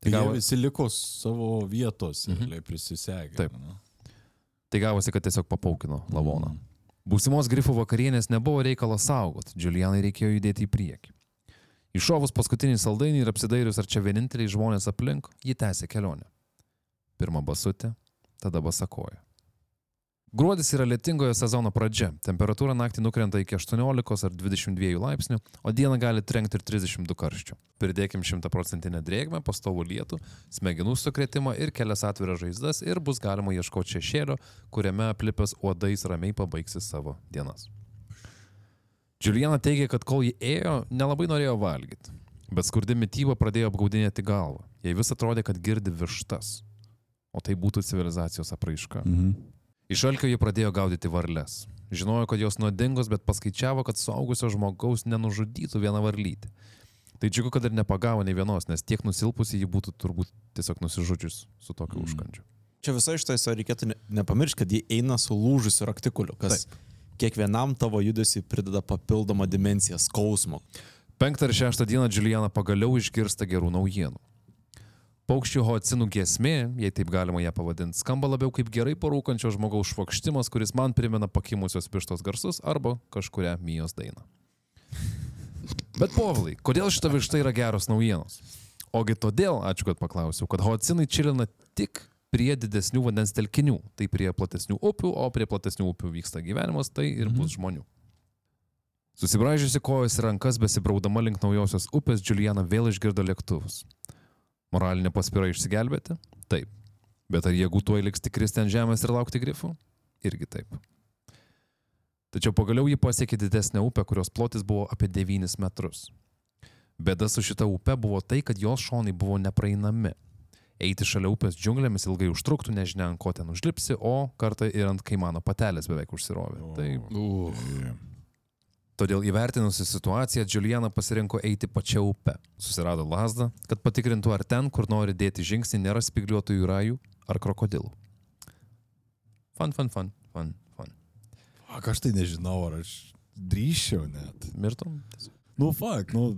Tai gavo- gavo... visi liko savo vietos ir mhm. prisisegė. Taip. nu. Tai gavosi, kad tiesiog papaukino lavoną. Būsimos grifų vakarienės nebuvo reikalas saugot, Julianai reikėjo judėti į priekį. Iššovus paskutinį saldainį ir apsidairius, ar čia vieninteliai žmonės aplink, ji tęsė kelionę. Pirma basutė, tada basakoja. Gruodis yra lietingojo sezono pradžia. Temperatūra naktį nukrenta iki 18 ar 22 laipsnių, o dieną gali trenkti ir 32 karščio. Pridėkim 100% drėgmę, pastovų lietų, smegenų sukretimą ir kelias atviras žaizdas ir bus galima ieškoti šešėlio, kuriame aplipęs uodais ramiai pabaigsi savo dienas. Juliana teigia, kad kol ji ėjo, nelabai norėjo valgyti. Bet skurdi mytyba pradėjo apgaudinėti galvą. Jai vis atrodė, kad girdi vištas. O tai būtų civilizacijos apraiška. Mhm. Iš alkio ji pradėjo gaudyti varles. Žinojo, kad jos nuodingos, bet paskaičiavo, kad suaugusio žmogaus nenužudytų viena varlytė. Tai džiugu, kad ir nepagavo nei vienos, nes tiek nusilpusi ji būtų turbūt tiesiog nusižudžius su tokiu mm. užkandžiu. Čia visai iš to reikėtų ne- nepamiršti, kad jie eina su lūžusiu raktikuliu, kas Taip. Kiekvienam tavo judesiui prideda papildomą dimenciją skausmo. Penktą ir šeštą dieną Juliana pagaliau išgirsta gerų naujienų. Paukščių hocinų giesmė, jei taip galima ją pavadinti, skamba labiau kaip gerai parūkančio žmogaus švokštimas, kuris man primena pakimusios pištos garsus arba kažkuria Mijos dainą. Bet povilai, kodėl šita višta yra geros naujienos? Ogi todėl, ačiū, kad paklausiau, kad hocinai čilina tik prie didesnių vandens telkinių, tai prie platesnių upių, o prie platesnių upių vyksta gyvenimas, tai ir bus žmonių. Susibražiusi kojas ir rankas besibraudama link naujosios upės, Juliana vėl išgirdo lėktuvus. Moralinė paspira išsigelbėti? Taip. Bet ar jėgų tuoj liks tik kristi ant žemės ir laukti grifų? Irgi taip. Tačiau pagaliau ji pasiekė didesnę upę, kurios plotis buvo apie 9 metrus. Bėda su šita upe buvo tai, kad jos šonai buvo nepraeinami. Eiti šalia upės džiunglėmis ilgai užtruktų, nežinia, ant ko ten užlipsi, o kartą ir ant kaimano patelės beveik užsirovė. Tai Todėl įvertinusi situaciją, Juliana pasirinko eiti pačią upę. Susirado lasdą, kad patikrintų, ar ten, kur nori dėti žingsnį, nėra spigliuotojų rajų ar krokodilų. Fan, fan, fan, fan, fan. Ak, aš tai nežinau, ar aš drįščiau net. Mirtum? Nu, fuck, nu,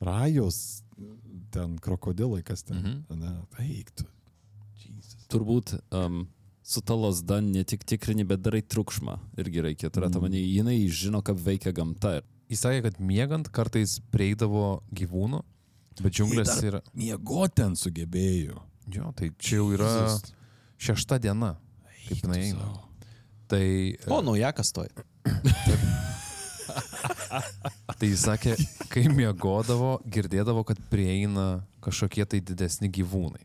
rajos, ten krokodilai, kas ten. Mhm. Mhm. Ne, eiktų. Jesus. Turbūt um, su ta lasda ne tik tikrini, bet darai triukšmą. Irgi reikia turėti omeny, jinai žino, kaip veikia gamta. Jis sakė, kad miegant kartais prieidavo gyvūnų, bet džiunglės yra... Miego ten sugebėjo. Jo, tai čia jau yra Jesus. šešta diena, kaip jinai eina. Tai, O, naujakas toj. [LAUGHS] tai jis sakė, kai miegodavo, girdėdavo, kad prieina kažkokie tai didesni gyvūnai.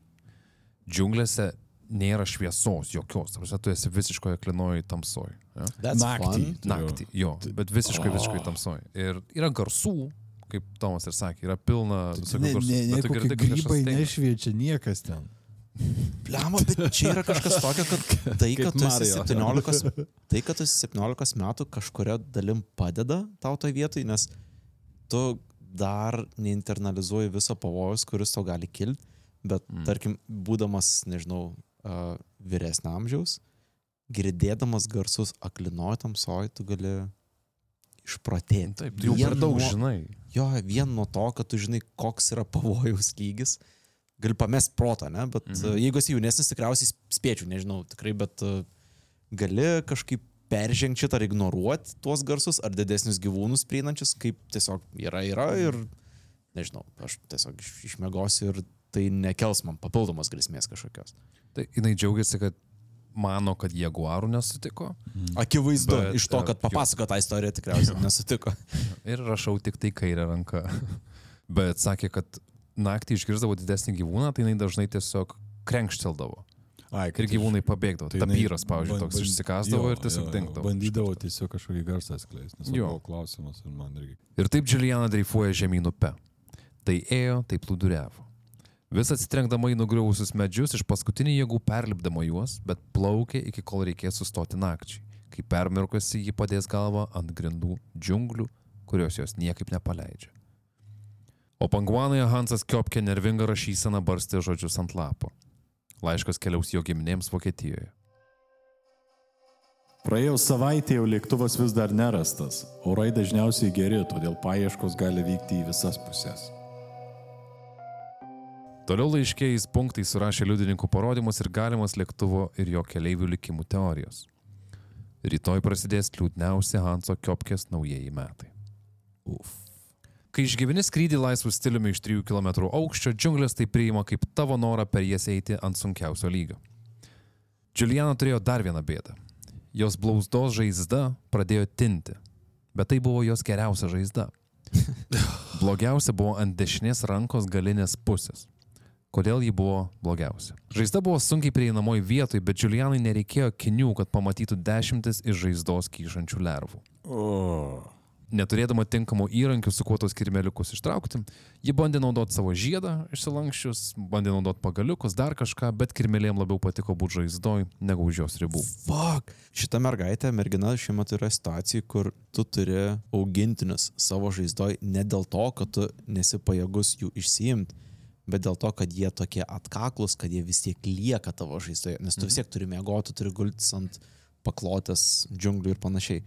Džiunglėse nėra šviesos jokios, tarsi tu esi visiškoje klinoje tamsoje. Ja? Naktį. fun. Naktį, jo, bet visiškai, visiškai tamsoje. Ir yra garsų, kaip Tomas ir sakė, yra pilna visokių Ne, garsų. ne, ne, kaip grybai nešviečia niekas ten. Bliama, bet čia yra kažkas tokio, kad tai, kad tu esi Mario. 17, tai, kad tu esi 17 metų kažkuria dalim padeda tau toj vietoj, nes tu dar neinternalizuoji viso pavojus, kuris tau gali kilti, bet mm. tarkim, būdamas, nežinau, uh, vyresnio amžiaus, girdėdamas garsus aklinoje tamsoj, tu gali išprotėti. Taip, jau per daug nuo- žinai. Jo, vien nuo to, kad tu žinai, koks yra pavojaus lygis, gali pamest protą, ne? Bet mhm. uh, jeigu esi jaunesnis, tikriausiai spėčiau, nežinau, tikrai, bet uh, gali kažkaip peržengti ar ignoruoti tuos garsus, ar didesnius gyvūnus prieinančius, kaip tiesiog yra, yra ir, nežinau, aš tiesiog iš- išmiegosiu ir tai nekels man papildomos grėsmės kažkokios. Tai jinai džiaugiasi, kad mano, kad jaguarų nesutiko. Akivaizdu, Bet, iš to, e, kad papasako tą istoriją tikriausiai nesutiko. [LAUGHS] Ir rašau tik tai kairę ranką. [LAUGHS] Bet sakė, kad naktį išgirdavo didesnį gyvūną, tai jinai dažnai tiesiog krenkšteldavo. Ai, Ir gyvūnai pabėgdavo. Tai Tapyras, pavyzdžiui, toks išsikasdavo jo, ir tiesiog dingdavo. Bandydavo tiesiog kažkokį garsą atskleisti. Nes Jo. klausimas ir man irgi. Ir taip Juliana dreifuoja žemyn upe. Tai ėjo, tai plūduriavo. Vis atsitrenkdama į nugriuvusius medžius, iš paskutinių jėgų perlipdama juos, bet plaukė iki kol reikės sustoti nakčiai. Kai permirkusi, ji padės galvą ant grindų džiunglių, kurios jos niekaip nepaleidžia. O panguanoje Hansas Kiopkė nervingą rašyseną barstė žodžius ant lapo. Laiškas keliaus jo giminėms Vokietijoje. Praėjo savaitė, jau lėktuvas vis dar nerastas. Orai dažniausiai geri, todėl paieškos gali vykti į visas pusės. Toliau laiškiais punktais surašė liudininkų parodymus ir galimas lėktuvo ir jo keleivių likimų teorijos. Rytoj prasidės liūdniausi Hanso Kiopkės naujieji metai. Uf. Kai išgyveni skrydį laisvų stiliumi iš 3 km aukščio, džiunglės tai priima kaip tavo norą per jas eiti ant sunkiausio lygio. Juliana turėjo dar vieną bėdą. Jos blausdos žaizda pradėjo tinti, bet tai buvo jos geriausia žaizda. [LAUGHS] Blogiausia buvo ant dešinės rankos galinės pusės. Kodėl ji buvo blogiausia? Žaizda buvo sunkiai prieinamoj vietoj, bet Julianai nereikėjo kinių, kad pamatytų dešimtis iš žaizdos kyšančių lervų. O. Neturėdama tinkamų įrankių, su kuo tos kirmeliukus ištraukti, ji bandė naudoti savo žiedą išsilankščius, bandė naudoti pagaliukus, dar kažką, bet kirmelėm labiau patiko būti žaizdoj negu už jos ribų. Fuck. Šita mergaitė, mergina šiuo metu yra situacija, kur tu turi augintinius savo žaizdoj ne dėl to, kad tu nesi pajėgus jų išsiimti, bet dėl to, kad jie tokie atkaklus, kad jie vis tiek lieka tavo žaizdoje, nes tu vis tiek turi mėgoti, turi gultis ant paklotės, džiunglių ir panašiai.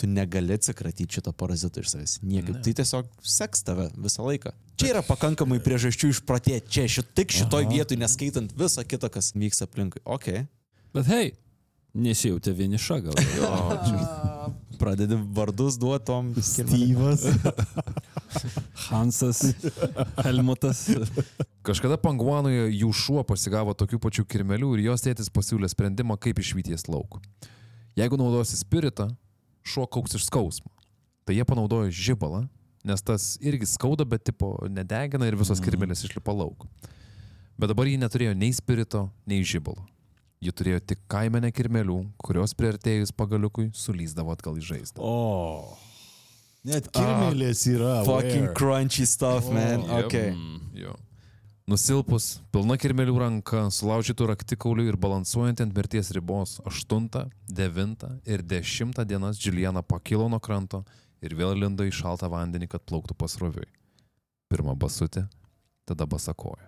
Tu negali atsikratyti šito parazito iš savęs. Niekaip. Tai tiesiog seks tave visą laiką. Čia yra pakankamai priežasčių išpratėti. Čia šit, tik šitoj vietoj, neskaitant visą kitą, kas vyksta aplinkui. Ok. Bet hei, nesijautė vieniša gal. [LAUGHS] Pradedi vardus duotom. Styvas. [LAUGHS] Hansas, Helmutas. Kažkada Panguanoje jų šuo pasigavo tokių pačių kirmelių ir jos tėtis pasiūlė sprendimą, kaip išvyties lauk. Jeigu naudosi spiritą, šuo kauks iš skausmo. Tai jie panaudojo žibalą, nes tas irgi skauda, bet tipo nedegina ir visos kirmelės išlipa lauk. Bet dabar jie neturėjo nei spirito, nei žibalo. Jie turėjo tik kaimenę kirmelių, kurios priartėjus pagaliukui sulyzdavo atgal į žaizdą. O. Net kirmelės yra. Fucking where? crunchy stuff, man. Jep. Ok. Jo. Nusilpus, pilna kirmelių ranka, sulaužytų raktikaulių ir balansuojant ant mirties ribos 8, 9 ir 10 dienas Džiuliana pakilo nuo kranto ir vėl lindo į šaltą vandenį, kad plauktų pasroviui. Pirma basutė, tada basakoja.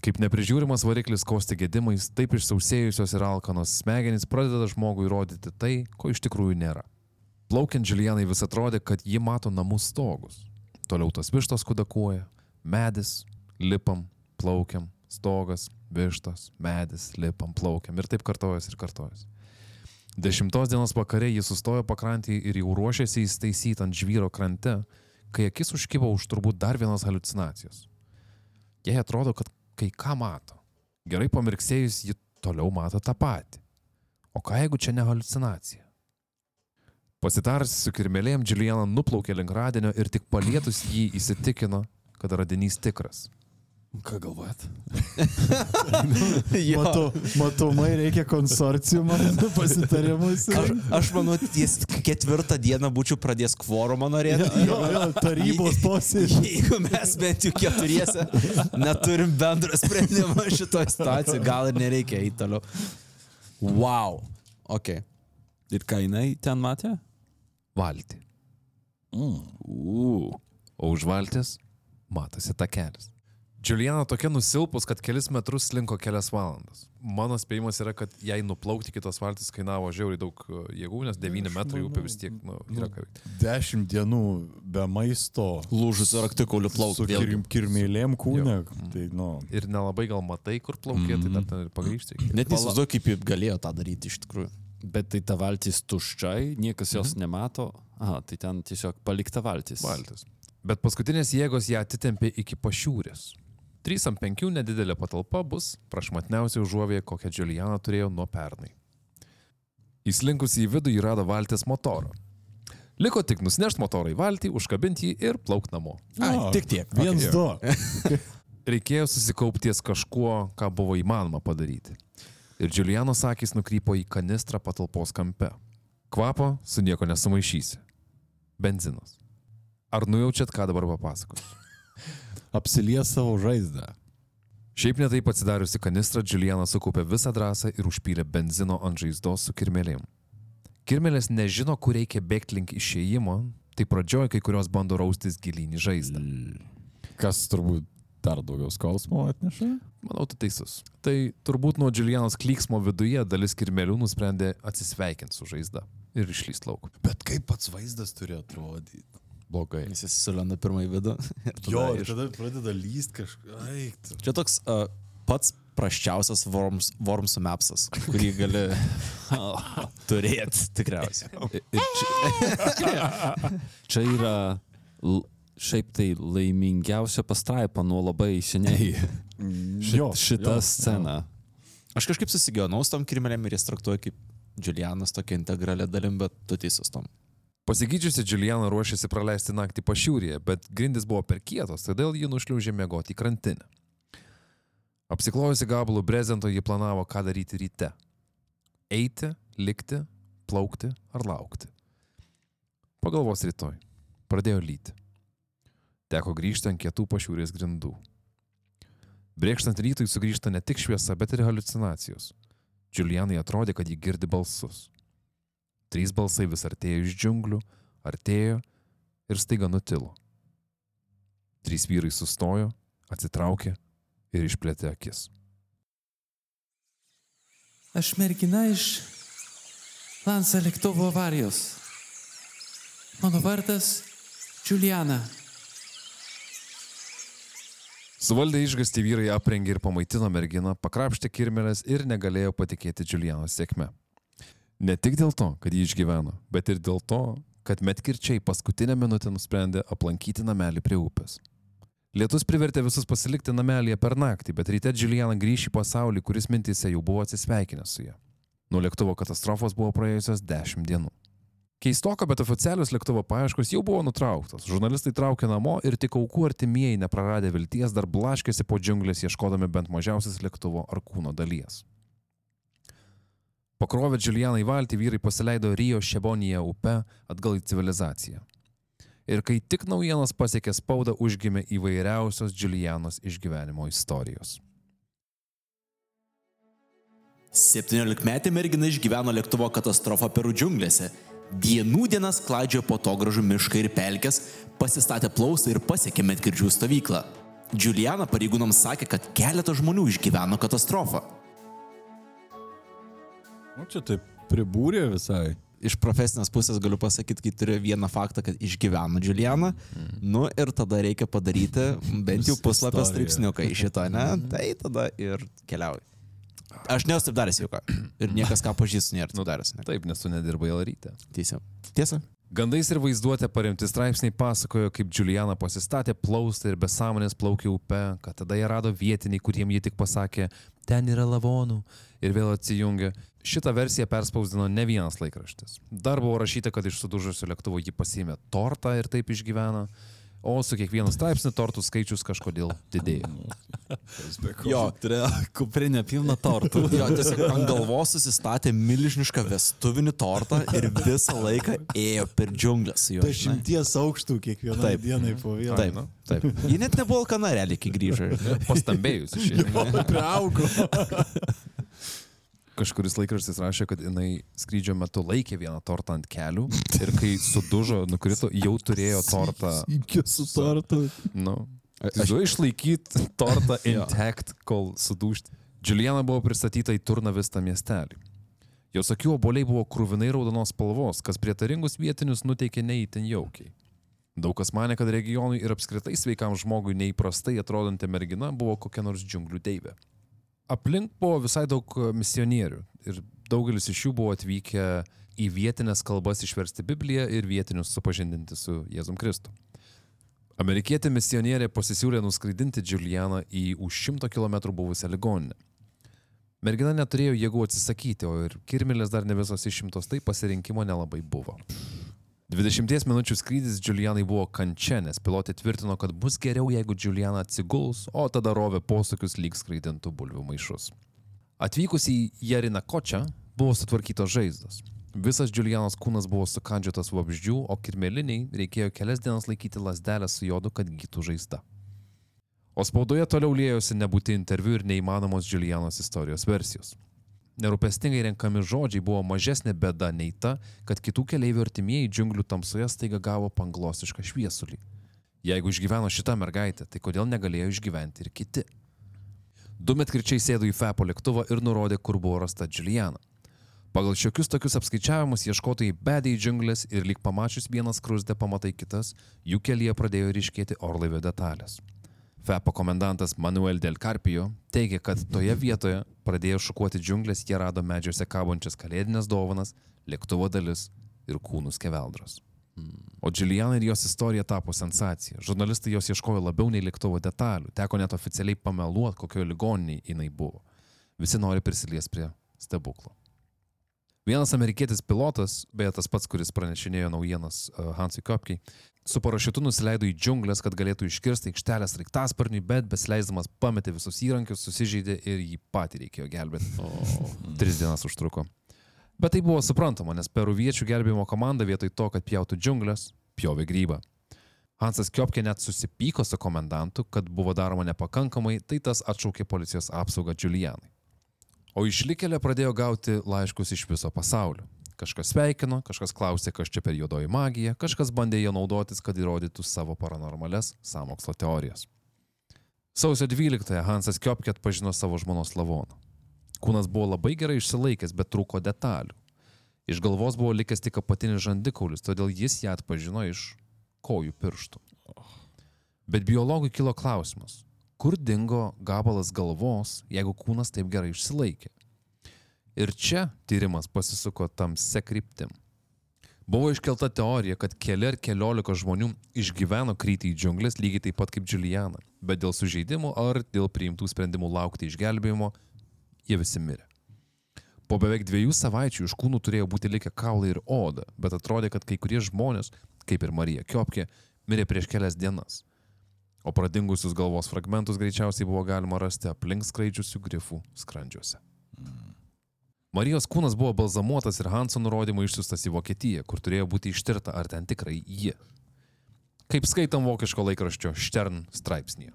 Kaip neprižiūrimas variklis kosti gedimais, taip išsausėjusios ir alkanos smegenys pradeda žmogui rodyti tai, ko iš tikrųjų nėra. Plaukiant Džiulianai vis atrodė, kad ji mato namų stogus. Toliau tos vištos kudakuoja, medis, lipam, plaukiam, stogas, vištos, medis, lipam, plaukiam ir taip kartojas ir kartojas. Dešimtos dienos vakare jis sustojo pakrantį ir jau ruošėsi įstaisyti ant žvyro krante, kai akis užkybo už turbūt dar vienos halucinacijos. Jai atrodo, kad kai ką mato. Gerai pamirksėjus, ji toliau mato tą patį. O ką jeigu čia ne halucinacija? Pasitarsi su kirmelėm, Džiuliana nuplaukė link radinio ir tik palietus jį įsitikino, kad radinys tikras. Ką galvojat? [LAUGHS] Jo. Matau, matomai reikia konsorciumą [LAUGHS] pasitarimus. Aš, aš manau, ties ketvirtą dieną būčiau pradėjęs kvorumą norėti. Jo, jo, tarybos [LAUGHS] posėdį. Jeigu mes bent jau keturiese neturim bendro sprendimo šitoje situacijoje, gal ir nereikia eiti toliau. Wow. Ok. Ir ką jinai ten matė? Valtį. U. O už valties matosi takelis. Džiuliana tokia nusilpus, kad kelis metrus slinko kelias valandas. Mano spėjimas yra, kad jai nuplaukti kitos valtis kainavo žiauriai daug e, jėgų, nes 9 metrai upė vis tiek nu, yra ką veikti. Dešimt dienų be maisto. Lūžus raktikaulių Su plaukti. kirm, kirmėlėm kūne. Tai, nu, Ir nelabai gal matai, kur plaukė, tai dar ten ir pagrįžti. reikia. Net neįsivaizduoju, kaip jie galėjo tą daryti iš tikrųjų. Bet tai ta valtis tuščiai, niekas jos nemato. Aha, tai ten tiesiog palikta valtis. Valtis. Bet paskutinės jėgos ją atitempė iki pašiūrės. 3 ant 5 nedidelė patalpa bus prašmatniausia užuovėje, kokią Džiuliana turėjo nuo pernai. Įslinkusi į vidų jį rado valties motorą. Liko tik nusinešti motorą į valtį, užkabinti jį ir plaukti namo. Ai, o, tik tiek. Viens, Okay. du. [LAUGHS] Reikėjo susikaupti ties kažkuo, ką buvo įmanoma padaryti. Ir Džiulianos akis nukrypo į kanistrą patalpos kampe. Kvapo su nieko nesumaišysi. Benzinas. Ar nujaučiat, ką dabar papasakosiu? [LAUGHS] Apsilies savo žaizdą. Šiaip netaip atsidariusi kanistrą, Džiuliana sukaupė visą drąsą ir užpylė benzino ant žaizdos su kirmelėm. Kirmelės nežino, kur reikia bėgti link išėjimo, tai pradžioje kai kurios bando raustis gilyn į žaizdą. Kas turbūt dar daugiau skausmo atneša? Manau, tu teisus. Tai turbūt nuo Džiulianos klyksmo viduje dalis kirmelių nusprendė atsisveikinti su žaizda ir išlyst lauk. Bet kaip pats vaizdas turi atrodyti? Blogai. Jis įsilenda pirmą į vidų. [LAUGHS] Jo, ir tada pradeda lyst kažką. Čia toks uh, pats prasčiausias Worms, Wormsų mapsas, kurį gali [LAUGHS] [LAUGHS] turėti tikriausiai. Čia, čia yra šiaip tai laimingiausia pastraipa nuo labai seniai. Šit, Jo, šita jo, scena. Aš kažkaip susigyvenau su tom kirmelėm ir jas traktuoju kaip Julianas tokia integralė dalim, bet tu teisus tom. Pasigydžiusi Džiuliana ruošėsi praleisti naktį pašiūrėje, bet grindis buvo per kietos, todėl ji nušliaužė mėgoti į krantinę. Apsiklojusi gabalų brezento, ji planavo, ką daryti ryte. Eiti, likti, plaukti ar laukti. Pagalvos rytoj. Pradėjo lyti. Teko grįžti ant kietų pašiūrės grindų. Brėkštant rytui sugrįžta ne tik šviesa, bet ir halucinacijos. Julianai atrodė, kad jį girdi balsus. Trys balsai vis artėjo iš džiunglių, artėjo ir staiga nutilo. Trys vyrai sustojo, atsitraukė ir išplėtė akis. Aš mergina iš Lansa lėktuvo avarijos. Mano vardas Juliana. Suvaldę išgasti vyrai aprengė ir pamaitino merginą, pakrapštė kirmelės ir negalėjo patikėti Julianos sėkme. Ne tik dėl to, kad jį išgyveno, bet ir dėl to, kad metkirčiai paskutinę minutę nusprendė aplankyti namelį prie upės. Lietus privertė visus pasilikti namelėje per naktį, bet ryte Juliana grįš į pasaulį, kuris mintise jau buvo atsisveikinęs su ja. Nuo lėktuvo katastrofos buvo praėjusios 10 dienų. Keistoka, bet oficialios lėktuvo paieškos jau buvo nutrauktos. Žurnalistai traukė namo ir tik aukų artimieji, nepraradę vilties, dar blaškėsi po džiunglės ieškodami bent mažiausias lėktuvo ar kūno dalies. Pakrovę Džiulianą į valtį, vyrai pasileido Rio Šebonija upe atgal į civilizaciją. Ir kai tik naujienos pasiekė spaudą, užgimė įvairiausios Džiulianos išgyvenimo istorijos. 17 metė mergina išgyveno lėktuvo katastrofą Perų džiunglėse. Dienų dienas klaidžiojo po to gražų mišką ir pelkės, pasistatė plaustą ir pasiekė metgirdžių stovyklą. Juliana pareigūnams sakė, kad keletas žmonių išgyveno katastrofą. Nu, čia taip pribūrė visai. Iš profesinės pusės galiu pasakyti, kai turiu vieną faktą, kad išgyveno Juliana, nu ir tada reikia padaryti bent jau [LAUGHS] puslapio straipsniuką iš šito, ne? Tai tada ir keliauji. Aš nesu taip daręs jau ką. Ir niekas ką pažįstu nėra taip daręs. Ne? Taip, nes tu nedirbai Larytė. Tiesa. Tiesa. Gandais ir vaizduotė paremti straipsniai pasakojo, kaip Juliana pasistatė plaustą ir be sąmonės plaukė upe, kad tada jie rado vietiniai, kuriem jie tik pasakė, ten yra lavonų ir vėl atsijungė. Šitą versiją perspausdino ne vienas laikraštis. Dar buvo rašyta, kad iš sudužusio lėktuvo ji pasiėmė tortą ir taip išgyveno, o su kiekvienu straipsniu tortų skaičius kažkodėl didėjo. Jo, turėjo kuprinę pilną tortų. Jo, tiesiog ant galvos susistatė milžinišką vestuvinį tortą ir visą laiką ėjo per džiunglės su juo. žinai. Dešimties aukštų kiekvieną Taip. dieną po vieną. Taip, taip. Ji net nebuvo alkana realiai, kai grįžo. Pastambėjus išėjo. Priaugo. Kažkuris laikraštis rašė, kad jinai skrydžio metu laikė vieną tortą ant kelių ir kai sudužo, nukrito, jau turėjo [LAUGHS] tortą. Iki su tortu. Nu, aš išlaikyti tortą intact, kol sudužti. Juliana buvo pristatyta į Turnavistą miestelį. Jos akių oboliai buvo krūvinai raudonos spalvos, kas prietaringus vietinius nuteikė neįtin jaukiai. Daug kas mane, kad regionui ir apskritai sveikam žmogui neįprastai atrodanti mergina buvo kokia nors džiunglių deivė. Aplink buvo visai daug misionierių ir daugelis iš jų buvo atvykę į vietinės kalbas išversti Bibliją ir vietinius supažindinti su Jėzum Kristu. Amerikietė misionierė pasisiūlė nuskraidinti Julianą į už šimto kilometrų buvusią ligoninę. Mergina neturėjo jėgų atsisakyti, o ir kirmilės dar ne visos išimtos, tai pasirinkimo nelabai buvo. 20 minučių skrydis Julianai buvo kančia, nes pilotė tvirtino, kad bus geriau, jeigu Juliana atsiguls, o tada rovė posūkius lyg skraidintų bulvių maišus. Atvykus į Jeriną Kočią buvo sutvarkytos žaizdos. Visas Julianos kūnas buvo sukandžiotas vabzdžių, o kirmeliniai reikėjo kelias dienas laikyti lasdelę su jodu, kad gytų žaizda. O spaudoje toliau liejosi nebūti interviu ir neįmanomos Julianos istorijos versijos. Nerūpestingai renkami žodžiai buvo mažesnė bėda nei ta, kad kitų keliaivių artimieji džiunglių tamsoje staiga gavo panglosišką šviesulį. Jeigu išgyveno šita mergaitė, tai kodėl negalėjo išgyventi ir kiti? Du metkirčiai sėdo į FEPO lėktuvą ir nurodė, kur buvo rasta Juliana. Pagal šiokius tokius apskaičiavimus ieškotojai bedė į džiunglės ir lyg pamačius vienas krusdę pamatai kitas, jų kelyje pradėjo ryškėti orlaivio detalės. FEPO komendantas Manuel Del Carpio teigia, kad toje vietoje pradėjo šukuoti džiunglės, jie rado medžiuose kabančias kalėdinės dovanas, lėktuvo dalis ir kūnus keveldros. O Juliana ir jos istorija tapo sensacija. Žurnalistai jos ieškojo labiau nei lėktuvo detalių, teko net oficialiai pameluoti, kokioje ligoniniai jinai buvo. Visi nori prisilies prie stebuklo. Vienas amerikietis pilotas, beje tas pats, kuris pranešinėjo naujienas uh, Hansui Kopkiai, su parašiutu nusileido į džiunglės, kad galėtų iškirsti aikštelės raiktasparniui, bet besileisdamas pametė visus įrankius, susižeidė ir jį patį reikėjo gelbėti. O. [LAUGHS] Tris dienas užtruko. Bet tai buvo suprantama, nes peruviečių gelbėjimo komanda vietoj to, kad pjautų džiunglės, pjovė grybą. Hansas Kiopke net susipyko su komendantu, kad buvo daroma nepakankamai, tai tas atšaukė policijos apsaugą Julianai. O išlikėlė pradėjo gauti laiškus iš viso pasaulio. Kažkas sveikino, kažkas klausė, kas čia per juodoji magija, kažkas bandė ją naudotis, kad įrodytų savo paranormales samokslo teorijas. Sausio 12-ąją Hansas Kiopke atpažino savo žmonos lavoną. Kūnas buvo labai gerai išsilaikęs, bet trūko detalių. Iš galvos buvo likęs tik apatinis žandikaulis, todėl jis ją atpažino iš kojų pirštų. Bet biologui kilo klausimas, kur dingo gabalas galvos, jeigu kūnas taip gerai išsilaikė. Ir čia tyrimas pasisuko tamse kryptim. Buvo iškelta teorija, kad keli ar keliolika žmonių išgyveno krytį į džiunglės lygiai taip pat kaip Juliana, bet dėl sužeidimų ar dėl priimtų sprendimų laukti išgelbėjimo jie visi mirė. Po beveik dviejų savaičių iš kūnų turėjo būti likę kaulai ir oda, bet atrodė, kad kai kurie žmonės, kaip ir Marija Kiopkė, mirė prieš kelias dienas. O pradingusius galvos fragmentus greičiausiai buvo galima rasti aplink skraidžiusių grifų skrandžiuose. Marijos kūnas buvo balzamuotas ir Hanso nurodymu išsiustas į Vokietiją, kur turėjo būti ištirta, ar ten tikrai ji. Kaip skaitam vokiško laikraščio Stern straipsnėje.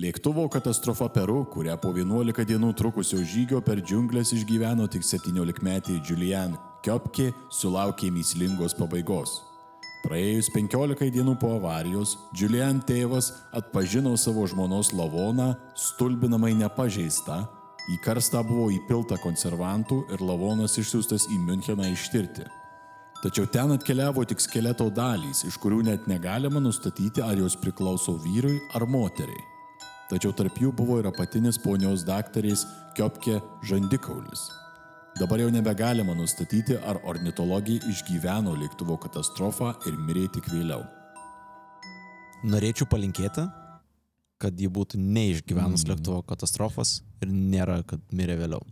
Lėktuvo katastrofa Peru, kurią po 11 dienų trukusio žygio per džiunglės išgyveno tik 17-metį Julian Kiopke, sulaukė myslingos pabaigos. Praėjus 15 dienų po avarijos, Julian tėvas atpažino savo žmonos lavoną, stulbinamai nepažeistą, į karstą buvo įpilta konservantų ir lavonas išsiųstas į Müncheną ištirti. Tačiau ten atkeliavo tik skeleto dalys, iš kurių net negalima nustatyti, ar jos priklauso vyrui ar moteriai. Tačiau tarp jų buvo ir apatinis ponios daktarės Kiopke žandikaulis. Dabar jau nebegalima nustatyti, ar ornitologija išgyveno lėktuvo katastrofą ir mirė tik vėliau. Norėčiau palinkėti, kad ji būtų neišgyvenus mm. lėktuvo katastrofos ir nėra, kad mirė vėliau.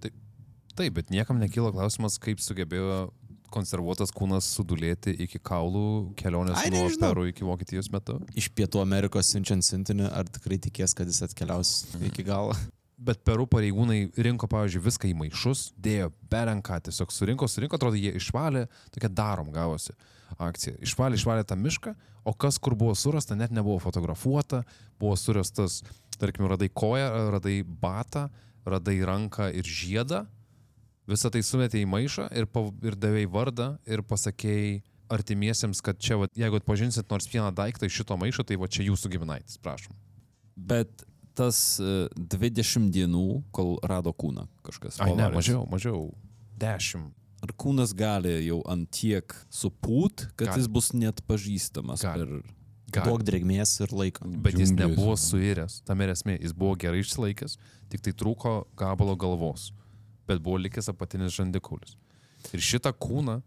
Taip, bet niekam nekyla klausimas, kaip sugebėjo konservuotas kūnas sudulėti iki kaulų kelionės Ai, nuo. Peru iki Vokietijos metu. Iš Pietų Amerikos siunčiant siuntinį, ar tikrai tikės, kad jis atkeliaus iki galo? Bet Peru pareigūnai rinko, pavyzdžiui, viską į maišus, dėjo berenką, tiesiog surinko, surinko, atrodo, jie išvalė, tokia darom gavosi akcija. Išvalė, išvalė tą mišką, o kas kur buvo surasta, net nebuvo fotografuota, buvo surastas, tarkim, radai koją, radai batą, radai ranką ir žiedą, visą tai sumetė į maišą ir, ir davėjai vardą ir pasakėjai artimiesiems, kad čia, va, jeigu atpažinsit nors vieną daiktą iš šito maišo, tai va čia jūsų giminaitis, prašom. Bet tas e, 20 dienų, kol rado kūną kažkas. Ai, ne, mažiau, mažiau. Dešimt. Ar kūnas gali jau ant tiek supūt, kad Gali. jis bus net pažįstamas Gali. per... Daug drėgmės ir laiko. Bet jis Džiunglės, nebuvo suiręs, tam ir esmė, jis buvo gerai išsilaikęs, tik tai trūko gabalo galvos, bet buvo likęs apatinis žandikaulis. Ir šitą kūną,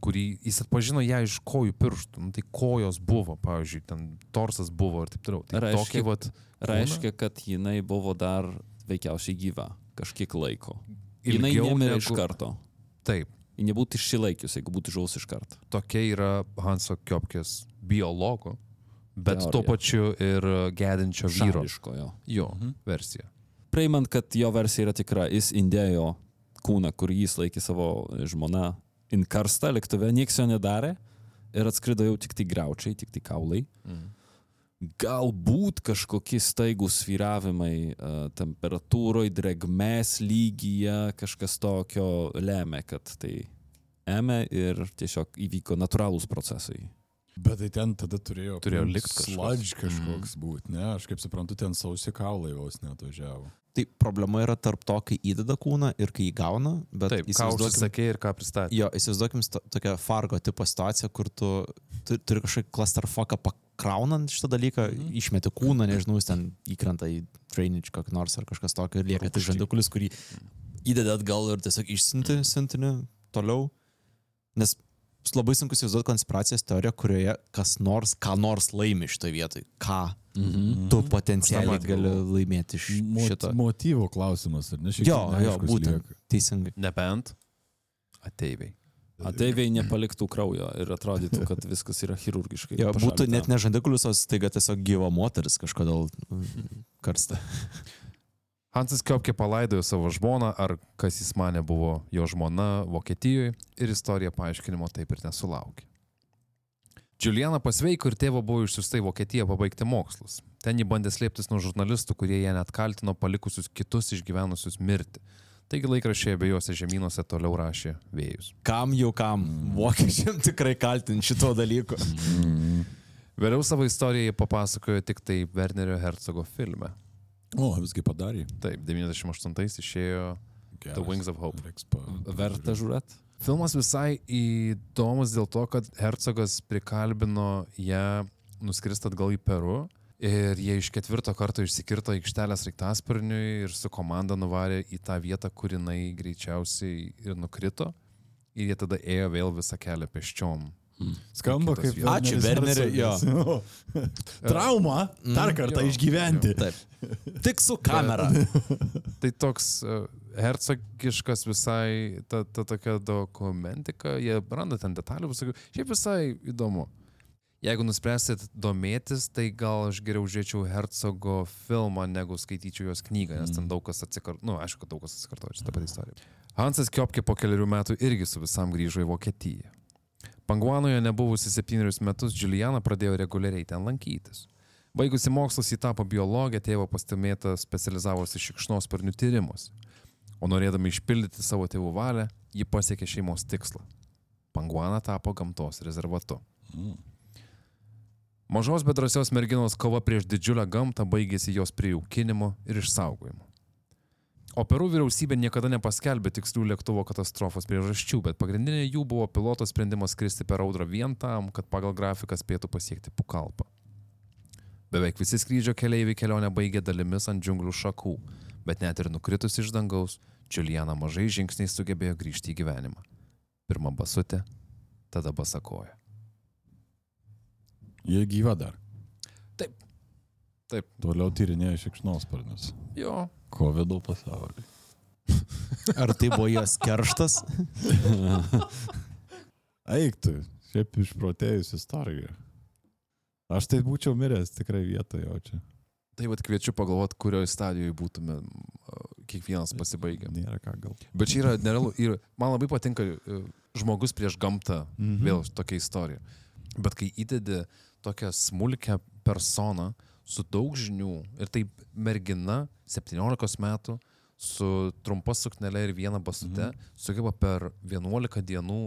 kurį jis atpažino ją iš kojų pirštų, nu, tai kojos buvo, pavyzdžiui, ten torsas buvo ir taip toliau. Tai Reiškia- tokį vat, Reiškia, kad jinai buvo dar veikiausiai gyva kažkiek laiko. Jinai Ilgiau nemirė negu- iš karto. taip, Ji nebūtų išsilaikius, jeigu būtų žuvus iš karto. tokia yra Hanso Kiopkės biologo, bet Teorija. tuo pačiu ir gedinčio vyro. Šališkojo. Jo, versija. Priimant, kad jo versija yra tikra, jis indėjo kūną, kurį jis laikė savo žmona inkarstą lėktuve, nieks jo nedarė ir atskrido jau tik tai graučiai, tik tai kaulai. Mhm. Galbūt kažkokie staigus sviravimai uh, temperatūroje, dregmės lygyje, kažkas tokio lemia, kad tai ėmė ir tiesiog įvyko natūralūs procesai. Bet tai ten tada turėjo, Turėjo aplink likt kažkoks. Sludge kažkoks mm. būti, ne? Aš kaip suprantu, ten sausi kaulai vos net važiavo. Tai problema yra tarp to, kai įdeda kūną ir kai jį gauna, bet Taip, ką užsisakė ir ką pristatė. Jo, įsivaizduokim tokią Fargo tipo situaciją, kur tu, tu turi kažkokį clusterfucką pakraunant šitą dalyką, mhm. išmeti kūną, nežinau, ten įkrenta į drainage kokį nors ar kažkas tokio ir lieka tik žandikulis, kurį įdedi atgal ir tiesiog išsinti siuntinį toliau. Nes labai sunku įsivaizduoti konspiracijos teoriją, kurioje kas nors, ką nors laimi šitoje vietoje. Ką Mhm. tu potencialiai Aš tą gali laimėti iš šito. motyvo klausimas, ar ne? Šiek Jo, tiek jo, būtent. lieka. Teisingai. Nebent ateiviai. Ateiviai nepaliktų kraujo ir atrodytų, kad [LAUGHS] viskas yra chirurgiškai. Jo, būtų net ne žandikulius, o staiga tiesiog gyva moteris kažkodėl karsta. [LAUGHS] Hansas Kiopke palaidojo savo žmoną, ar kas jis mane buvo jo žmona Vokietijoje ir istorija paaiškinimo taip ir nesulaukė. Juliana pasveiko ir tėvo buvo išsiusta į Vokietiją pabaigti mokslus. Ten ji bandė slėptis nuo žurnalistų, kurie ją net kaltino palikusius kitus išgyvenusius mirti. Taigi laikraščiai abiejose žemynuose toliau rašė vėjus. Kam jau kam? Vokiečiam tikrai kaltinti šito dalyko. Vėliau savo istoriją papasakojo tik tai Wernerio Herzogo filme. O, visgi padarė. Taip, 98 išėjo The Wings of Hope. Reiks pa... Verta žiūrėti. Filmas visai įdomus dėl to, kad Hercogas prikalbino ją nuskristi atgal į Peru ir jie iš ketvirto karto išsikirto aikštelės raiktasparniui ir su komanda nuvarė į tą vietą, kur jinai greičiausiai ir nukrito. Ir jie tada ėjo vėl visą kelią peščiom. Skamba kaip... vietos. Ačiū, Werneris Werneri, jo. [LAUGHS] Trauma. Dar kartą jo, išgyventi. Taip. Tik su kamera. [LAUGHS] Tai toks uh, hercogiškas visai, ta, ta tokia dokumentika, jie randa ten detalių, visokių. Šiaip visai įdomu. Jeigu nuspręsit domėtis, tai gal aš geriau žiūrėčiau Hercogo filmą, negu skaityčiau jos knygą, nes ten daug kas atsikartoja. Na, nu, aišku, daug kas atsikartoja šitą patį istoriją. Hansas Kiopke po keliarių metų irgi su visam grįžo į Vokietiją. Panguanoje nebuvusi septynerius metus, Juliana pradėjo reguliariai ten lankytis. Baigusi mokslus į tapo biologę, tėvo pastumėta specializavosi šikšnosparnių tyrimus. O norėdami išpildyti savo tėvų valią, ji pasiekė šeimos tikslą. Panguana tapo gamtos rezervatu. Mažos bet drąsios merginos kova prieš didžiulę gamtą baigėsi jos prijaukinimu ir išsaugojimu. O Perų vyriausybė niekada nepaskelbė tikslių lėktuvo katastrofos priežasčių, bet pagrindinė jų buvo piloto sprendimas skristi per audrą vien tam, kad pagal grafiką spėtų pasiekti Pukalpą. Beveik visi skrydžio keleiviai kelionę baigė dalimis ant džiunglių šakų, bet net ir nukritus iš dangaus, Juliana mažai žingsniais sugebėjo grįžti į gyvenimą. Pirma basutė, tada basakoja. Jie gyva dar. Taip. Taip. Toliau tyrinėja šikšnosparnius. Jo. COVID pasaulį. [LAUGHS] Ar tai buvo jos kerštas? [LAUGHS] Eik tu, šiaip išprotėjus istorija. Aš tai būčiau miręs tikrai vietoje, o čia. Tai vad kviečiu pagalvoti, kurioje stadijoje būtume kiekvienas pasibaigę. Nėra ką gal. Bet čia yra nerealu. Ir man labai patinka e, žmogus prieš gamtą, Mhm. vėl tokia istorija. Bet kai įdedi tokią smulkę personą su daug žinių ir taip mergina 17 metų su trumpa suknelė ir viena basute mhm. sugeba per 11 dienų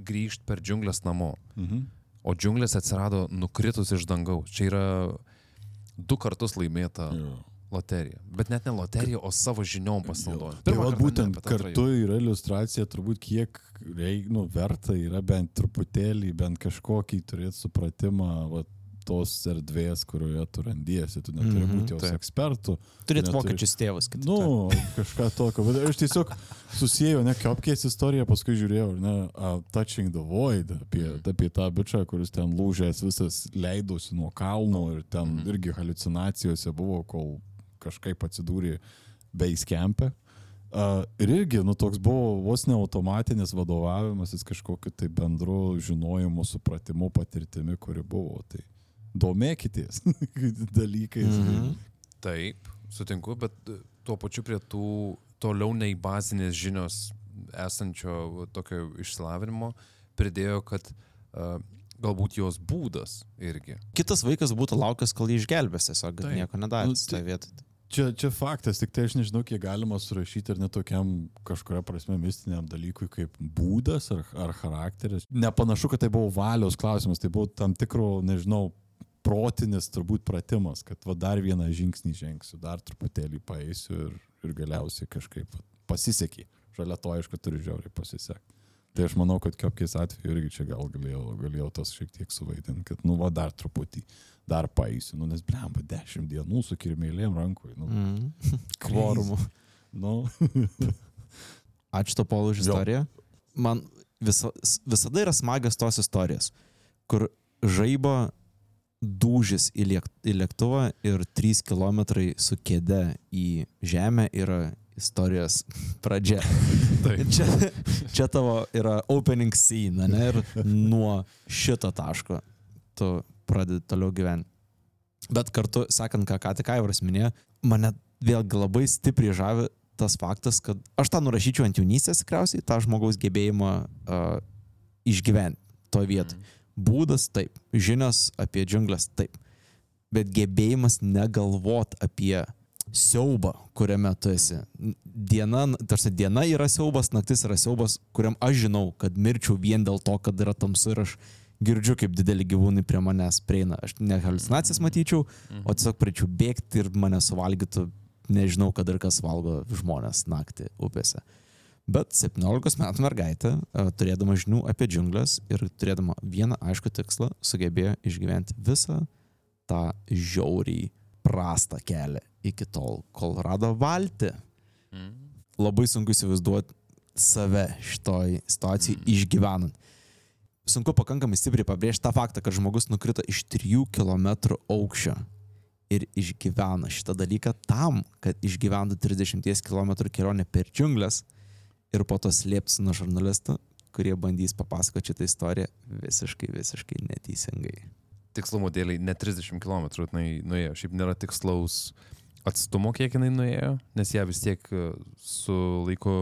grįžti per džiunglės namo. Mhm. O džiunglės atsirado nukritus iš dangaus. Čia yra du kartus laimėta Jo. loterija. Bet net ne loterija, o savo žiniom pasinaudojant. Tai va, ne, būtent antrą kartu yra iliustracija, turbūt kiek reik, nu, verta yra bent truputėlį, bent kažkokį turėti supratimą va, tos erdvės, kurioje tu randiesi. Tu neturi Mhm, būti jos taip. ekspertų. Turėt Neturi- vokiečius tėvus, kad... Nu, kažką tokio. Bet aš tiesiog susijęs, ne, Kiopkės istoriją, paskui žiūrėjau, ne, uh, Touching the Void, apie, apie tą bičią, kuris ten lūžęs visas leidosi nuo kalno ir ten irgi halucinacijose buvo, kol kažkaip atsidūrė base camp'e. Uh, ir irgi, nu, toks buvo vos ne automatinis vadovavimasis kažkokiu tai bendru žinojimu, supratimu, patirtimi, kuri buvo. Tai domėkitės [LAUGHS] dalykais. Mm Mhm. -hmm. Taip, sutinku, bet tuo pačiu prie tų toliau nei bazinės žinios esančio tokio išsilavinimo pridėjo, kad uh, galbūt jos būdas irgi. Kitas vaikas būtų laukęs, kol jį išgelbės, tiesiog kad Taip. nieko Nu, nedarys. tai- Tai. Čia, čia faktas, tik tai aš nežinau, kiek galima surašyti ir netokiam kažkuria prasme mistiniam dalykui kaip būdas ar, ar charakteris. Nepanašu, kad tai buvo valios klausimas, tai buvo tam tikro, nežinau, protinis turbūt pratimas, kad va dar vieną žingsnį žengsiu, dar truputėlį paeisiu ir, ir galiausiai kažkaip pasisekė. Šalia to, aišku, turi žiauriai pasisekti. Tai aš manau, kad Kiopkės atveju irgi čia gal galėjau, galėjau tas šiek tiek suvaidinti, kad nu va dar truputį, dar paeisiu, nu nes blemba, dešimt dienų su kirmėlėm rankoje. Nu, Mm. [LAUGHS] Kvorumu. Nu, [LAUGHS] Ačiū to Paulu už istoriją. Man visa, visada yra smagios tos istorijos, kur žaibo dūžis į, liek, į lėktuvą ir 3 km su kėde į žemę yra istorijos [LAUGHS] pradžia. Čia, čia tavo yra opening scene, ne? Ir nuo šito taško tu pradedi toliau gyventi. Bet kartu, sakant, ką ką tik Aivaras minėjo, mane vėlgi labai stipriai žavi tas faktas, kad aš tą nurašyčiau ant jaunystės tikriausiai, tą žmogaus gebėjimą uh, išgyventi to vietoj. Mm. Būdas taip, žinios apie džiunglės taip, bet gebėjimas negalvot apie siaubą, kuriame tu esi. Diena, tarsi diena yra siaubas, naktis yra siaubas, kuriam aš žinau, kad mirčiau vien dėl to, kad yra tamsu ir aš girdžiu, kaip dideli gyvūnai prie manęs prieina. Aš ne halucinacijas matyčiau, o tiesiog pradėčiau bėgti ir mane suvalgytų, nežinau, kad ir kas valgo žmonės naktį upėse. Bet 17 metų mergaitė, e, turėdama žinių apie džiunglės ir turėdama vieną aišku tikslą, sugebėjo išgyventi visą tą žiauriai prastą kelią iki tol, kol rado valtį. Mm. Labai sunku įsivaizduoti save šitoj situacijai mm. išgyvenant. Sunku pakankamai stipriai pabrėžti tą faktą, kad žmogus nukrito iš 3 km aukščio ir išgyvena šitą dalyką tam, kad išgyventų 30 km kelionę per džiunglės ir po to slėps nuo žurnalistų, kurie bandys papasakoti šitą istoriją visiškai, visiškai neteisingai. Tikslumo dėliai ne 30 km jinai nuėjo, šiaip nėra tikslaus atstumo, kiek jinai nuėjo, nes ją vis tiek e, su laiku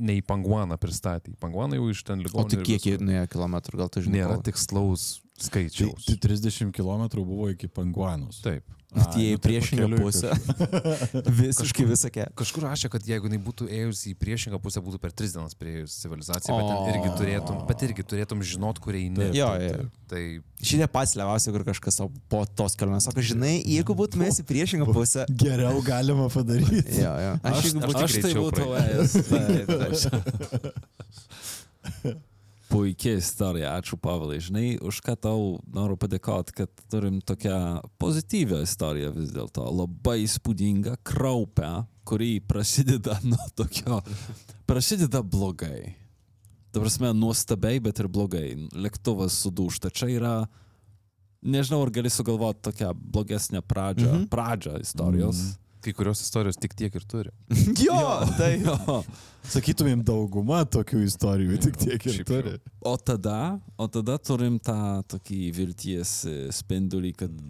ne į Panguaną pristatė. Panguaną jau iš ten ligoninės. O tai kiek jie nuėjo kilometrų, gal tu žinai? Nėra tikslaus skaičiaus. Tai 30 km buvo iki Panguanos. Taip. Tie į priešingą pusę. [LAUGHS] Visiškai visokie. Kažkur rašė, kad jeigu jinai būtų ėjusi į priešingą pusę, būtų per tris dienas prieėjus civilizaciją, bet ten irgi turėtum, bet irgi turėtum žinot, kur eini. Jo, jo. Tai Šitie pats leviausia, kur kažkas po tos kelionės sako, žinai, jeigu būtumės į priešingą pusę. Geriau galima padaryti. Jo, jo. Aš, Aš, jeigu aš, tai būtų ėjęs. [LAUGHS] [LAUGHS] Taip, taip. Puikia istorija, ačiū Pavelai. Žinai, už ką tau noriu padėkoti, kad turim tokią pozityvią istoriją vis dėlto. Labai įspūdingą, kraupę, kuri prasideda [LAUGHS] nuo tokio, prasideda blogai. Ta prasme, nuostabiai, bet ir blogai. Lėktuvas sudūšta. Čia yra, nežinau, ar gali sugalvoti tokią blogesnę pradžią, mhm. pradžią istorijos. Mhm. Kai kurios istorijos tik tiek ir turi. [LAUGHS] Jo, tai. Jo. Sakytumėm, dauguma tokių istorijų tik tiek ir Šiaip turi. O tada, o tada turim tą tokį vilties e, spindulį, kad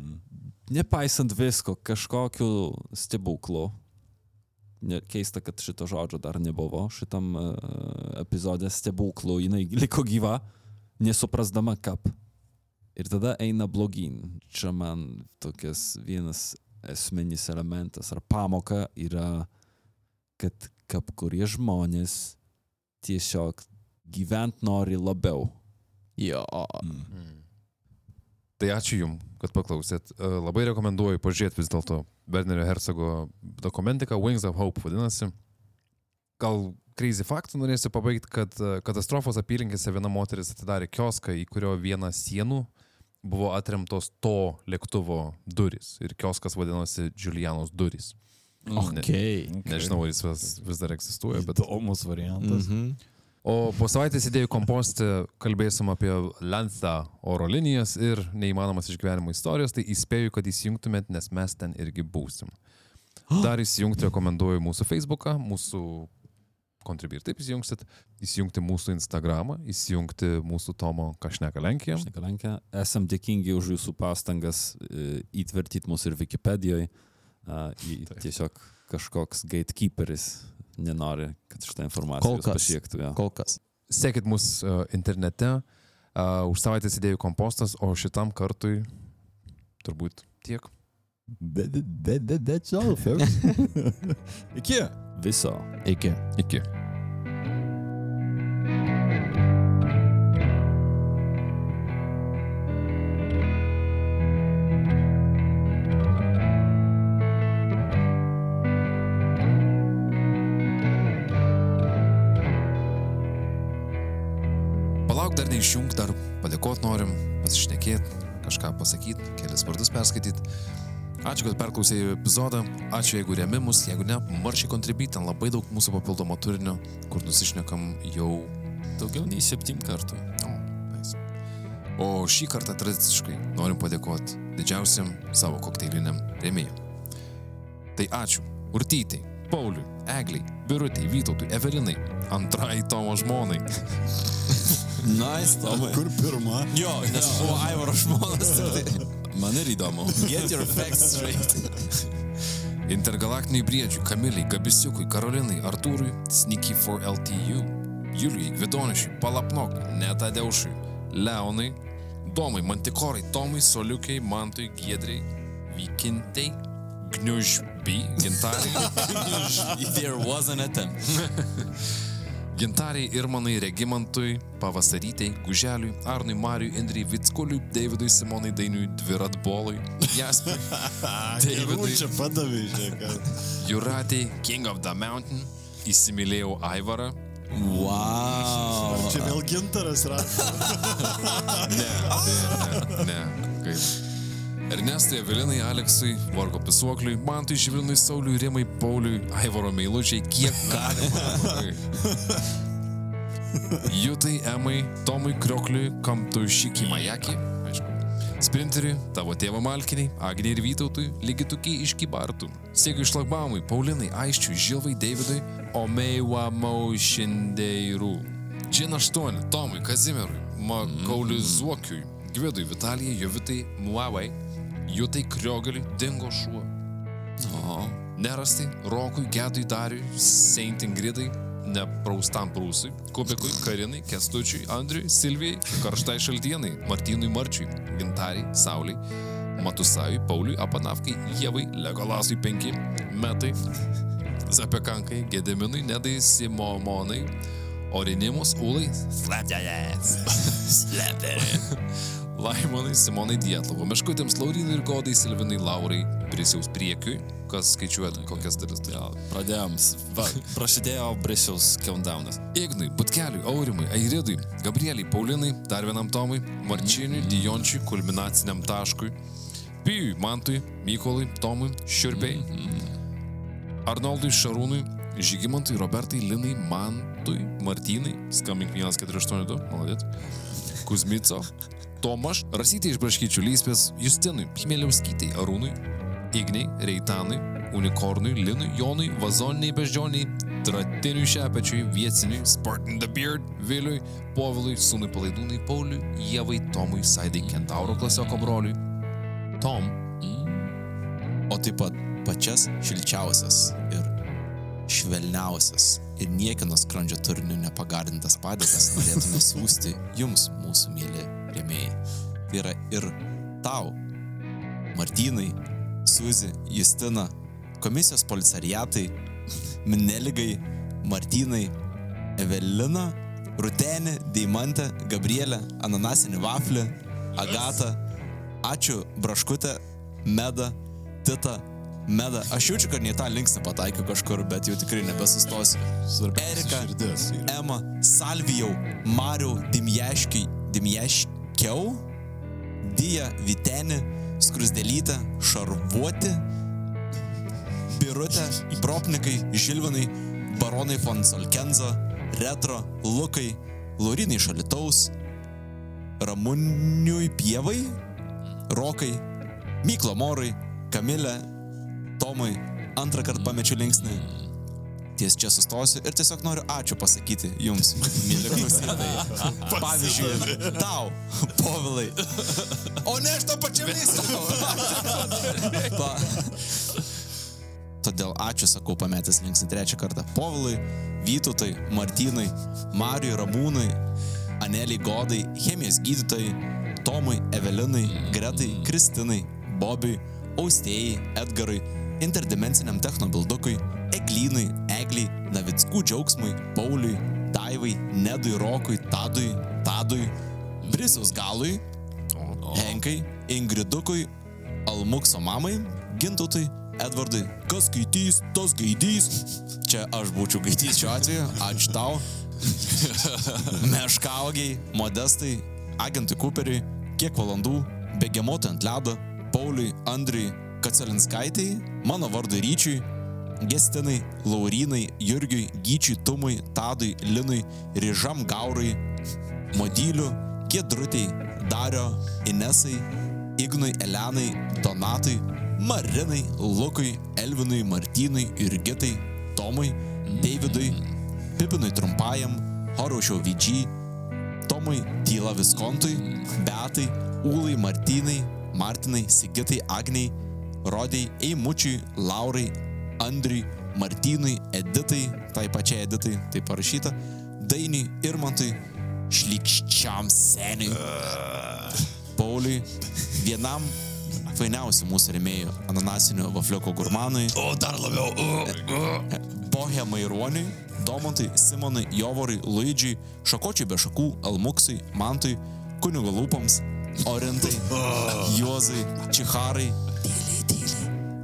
nepaisant visko, kažkokiu stebuklu, keista, kad šito žodžio dar nebuvo šitam uh, epizode, stebuklu, jinai liko gyva, nesuprasdama kap. Ir tada eina blogin. Čia man tokias vienas esminis elementas ar pamoka yra, kad kaip kurie žmonės tiesiog gyvent nori labiau. Jo. Tai ačiū Jums, kad paklausėt. E, Labai rekomenduoju pažiūrėti vis dėlto Bernerio Herzogo dokumentiką Wings of Hope vadinasi. Gal crazy faktų norėsiu pabaigti, kad e, katastrofos apylinkėse viena moteris atidarė kioską, į kurio vieną sienų buvo atremtos to lėktuvo durys. Ir kioskas vadinosi Julianos durys. Ne, Okay. nežinau, ar jis vis, vis dar egzistuoja, bet Įdomus variantas. Mhm. O po savaitės idėjų komposte kalbėsim apie Lanza oro linijas ir neįmanomas išgyvenimo istorijos, tai įspėju, kad įsijungtumėt, nes mes ten irgi būsim. [GASPS] Dar įsijungti rekomenduoju mūsų Facebooką, mūsų Contribui ir taip įsijungsit, įsijungti mūsų Instagramą, įsijungti mūsų Tomo Kašneka Lenkiją. Štai Lenkija, esam dėkingi už jūsų pastangas e, įtvirtyti mus ir Wikipedijoje. Tiesiog kažkoks gatekeeperis nenori, kad šitą informaciją Kol kas. pasiektų. Ja. Kol kas. Sekit mus uh, internete, už savaitės idėjų kompostas, o šitam kartui turbūt tiek. That, that, that, that's all, folks. [LAUGHS] Iki. Viso. Iki. Iki. Palauk dar neišjung, dar padėkot norim, pasišnekėt, kažką pasakyti, kelias vardus perskaityti. Ačiū, kad perklausėjai epizodą, ačiū jeigu remi mus, jeigu ne, maršiai kontribui, ten labai daug mūsų papildomo turinio, kur nusišnekam jau Daugiau nei septynim kartų. O, nice. o šį kartą tradiciškai norim padėkoti didžiausiam savo kokteiliniam rėmėjam. Tai ačiū Urtytai, Pauliui, Egliai, Birutei, Vytautui, Evelinai, antrai Tomo žmonai. [LAUGHS] Nice, Tomai. Kur pirma? Jo, nes buvo Aivaro žmonas. Man ir įdomu. [LAUGHS] Get your facts straight. [LAUGHS] Intergalaktiniai briedžiui, Kamiliai, Gabisiukui, Karolinai, Artūrui, Sneaky for LTU, Julijai, Gvidonišiui, Palapnok, Netadeušui, Leonai, Domai, Mantikorai, Tomai, Soliukiai, Mantui, Giedrai, Vykintai, Gniužby, Gintariai, [LAUGHS] There was an attempt. Gintariai Irmanai, Regimantui, Pavasarytei, Guželiui, Arnui, Mariui, Indrijai, Vickuliui, Davidui, Simonai, Dainiui, Dviratbolui, Jaspui, [LAUGHS] Davidui, čia padavai, žiūrėk. Juratei, King of the Mountain, įsimylėjau Aivarą, Wow. Čia vėl gintaras yra. Ne, ne, ne, kaip. Ernestui, Evelinai, Aleksui, Vargo Pisuokliui, Mantui, Žvilinui, Sauliui, Rimai, Pauliui, Aivaro Meilučiai, kiek galima. [LAUGHS] Jutai, Emai, Tomui, Kriokliui, Kamtui, Šikį, Majakį. Sprinteriui, tavo tėvo Malkiniai, Agniai ir Vytautui, tokie iš Kybartų. Siekiu išlagbaumui, Paulinai, Aiščiui, Žilvai, Davidui, Omeiwa Maušindeirų. Džin 8, Tomui, Kazimierui, Makauliui Zuokiui, Gvidui, Vitalijai, Jovitai, Muavai, Jutai Kriogaliui, dingo šuo. O. Nerastai, Rokui, Gedui, Dariui, Saint Ingridai, nepraustam prūsui, Kubikui, Karinai, Kestučiui, Andriui, Silvijai, Karštai Šaltienai, Martynui Marčiui, Gintariai, Sauliai, Matusajui, Pauliui, Apanavkai, Jėvai, Legolasui 5, Metai, Zapekankai, Gediminui, Nedai, Simomonai, Orinimus, Ulai, Slaptelės, Slaptelės. Laimonai, Simonai Dietlovo, Meškutėms, Laurinai ir Godai, Silvinai, Laurai, Brisiaus priekiui, kas skaičiuojat kokias dalis tai. Pradėjom, s- va, prasidėjo Brisiaus countdownas. Ignui, Butkeliui, Aurimui, Airidui, Gabrieliai, Paulinai, dar vienam Tomui, Marčiniui, Dijončiui, kulminaciniam taškui, Pijui, Mantui, Mykolui, Tomui, Šiurpiai, Arnoldui, Šarūnui, Žygimantui, Robertai, Linai, Mantui, Martynai, skambink 1482, maladėt, Kuzmico, Tomaš, Rasytė iš Braškyčių Lyspės, Justinui, Chmieliauskytei, Arūnui, Igniai, Reitanui, Unikornui, Linui, Jonui, Vazoniniai Beždžioniai, Tratiniui Šepečiui, Vieciniui, Spartan the Beard, Viliui, Povilui, Sūnui Palaidūnai, Pauliui, Jėvai, Tomui, Saidai, Kentauro klasioko broliui, Tom, O taip pat pačias šilčiausias ir švelniausias ir niekino skrandžio turiniu nepagardintas padėkas norėtume siūsti jums, mūsų mėly rėmėjai. Tai yra ir tau, Martynai, Suzi, Justina, komisijos policariatai, Mineligai, Martynai, Evelina, Rutenė, Deimantė, Gabrielė, Ananasinė Vaflė, Agata, ačiū Braškutė, Meda, Tita, Meda. Aš jaučiu, kad ne tą linksnį pataikiau kažkur, bet jau tikrai nebesustosiu. Erika. Ema, Salvijau, Mariu, Dimješkiai, Dimješkiau, Dija, Vitenė, Skrusdelytė, Šarvuoti, Birutė, Propnikai, Žilvinai, Baronai von Solkenza, Retro, Lukai, Laurinai Šalitaus, Ramuniui Pievai, Rokai, Myklo Morai, Kamilė, Tomai, antrą kartą pamečiu linksnį. Ties čia sustosiu ir tiesiog noriu ačiū pasakyti jums, [LAUGHS] mėly klausytojai. Pavyzdžiui, tau, povilai. O ne, aš to pačiam. Pa... Todėl ačiū sakau pametęs linksnį trečią kartą. Povilai, Vytautai, Martynai, Marijui Ramūnai, Aneliai Godai, chemijos gydytojai, Tomui, Evelinai, Gretai, Kristinai, Bobiui, Austėjai, Edgarui, interdimensiniam technobildukui, Eglynui, Egliai, Navickų džiaugsmui, Pauliui, Daivai, Nedui Rokui, Tadui, Tadui, Brisiaus galui, Henkai, Ingridukui, Almukso mamai, Gintutui, Edvardui, kas skaitys, tas gaidys. Čia aš būčiau gaidys šiuo atveju, ačiū tau. [LAUGHS] Meškaugiai, Modestai, agentui Cooperiui, kiek valandų, begemotui ant ledo, Pauliui, Andriui, Kacelinskaitai, mano vardui Ryčiui, Gestinai, Laurinai, Jurgiui, Gyčiui, Tumui, Tadui, Linui, Ryžam Gaurui, Modyliu, Giedrutei, Dario, Inesai, Ignui, Elenai, Donatui, Marinai, Lukui, Elvinui, Martynui, Irgitai, Tomui, Davidui, Pipinui Trumpajam, Horaušiau Vyčiai, Tomui, Tyla Viskontui, Beatai, Ūlai, Martynai, Martinai, Sigitai, Agniai, Rodijai, Eimučiui, Laurai, Andriui, Martynui, Editai, tai pačiai Editai, tai parašyta, Dainiui, Irmantui, Šlikščiam seniui, Pauliui, vienam fainiausių mūsų remėjų ananasinio vafliuko gurmanui, O dar labiau. Bohemai Ruoniui, Domantui, Simonui, Jovorui, Luidžiui, Šakočiui be šakų, Almuksui, Mantui, Kunigo lūpoms, Orintai, Juozai, Čiharai,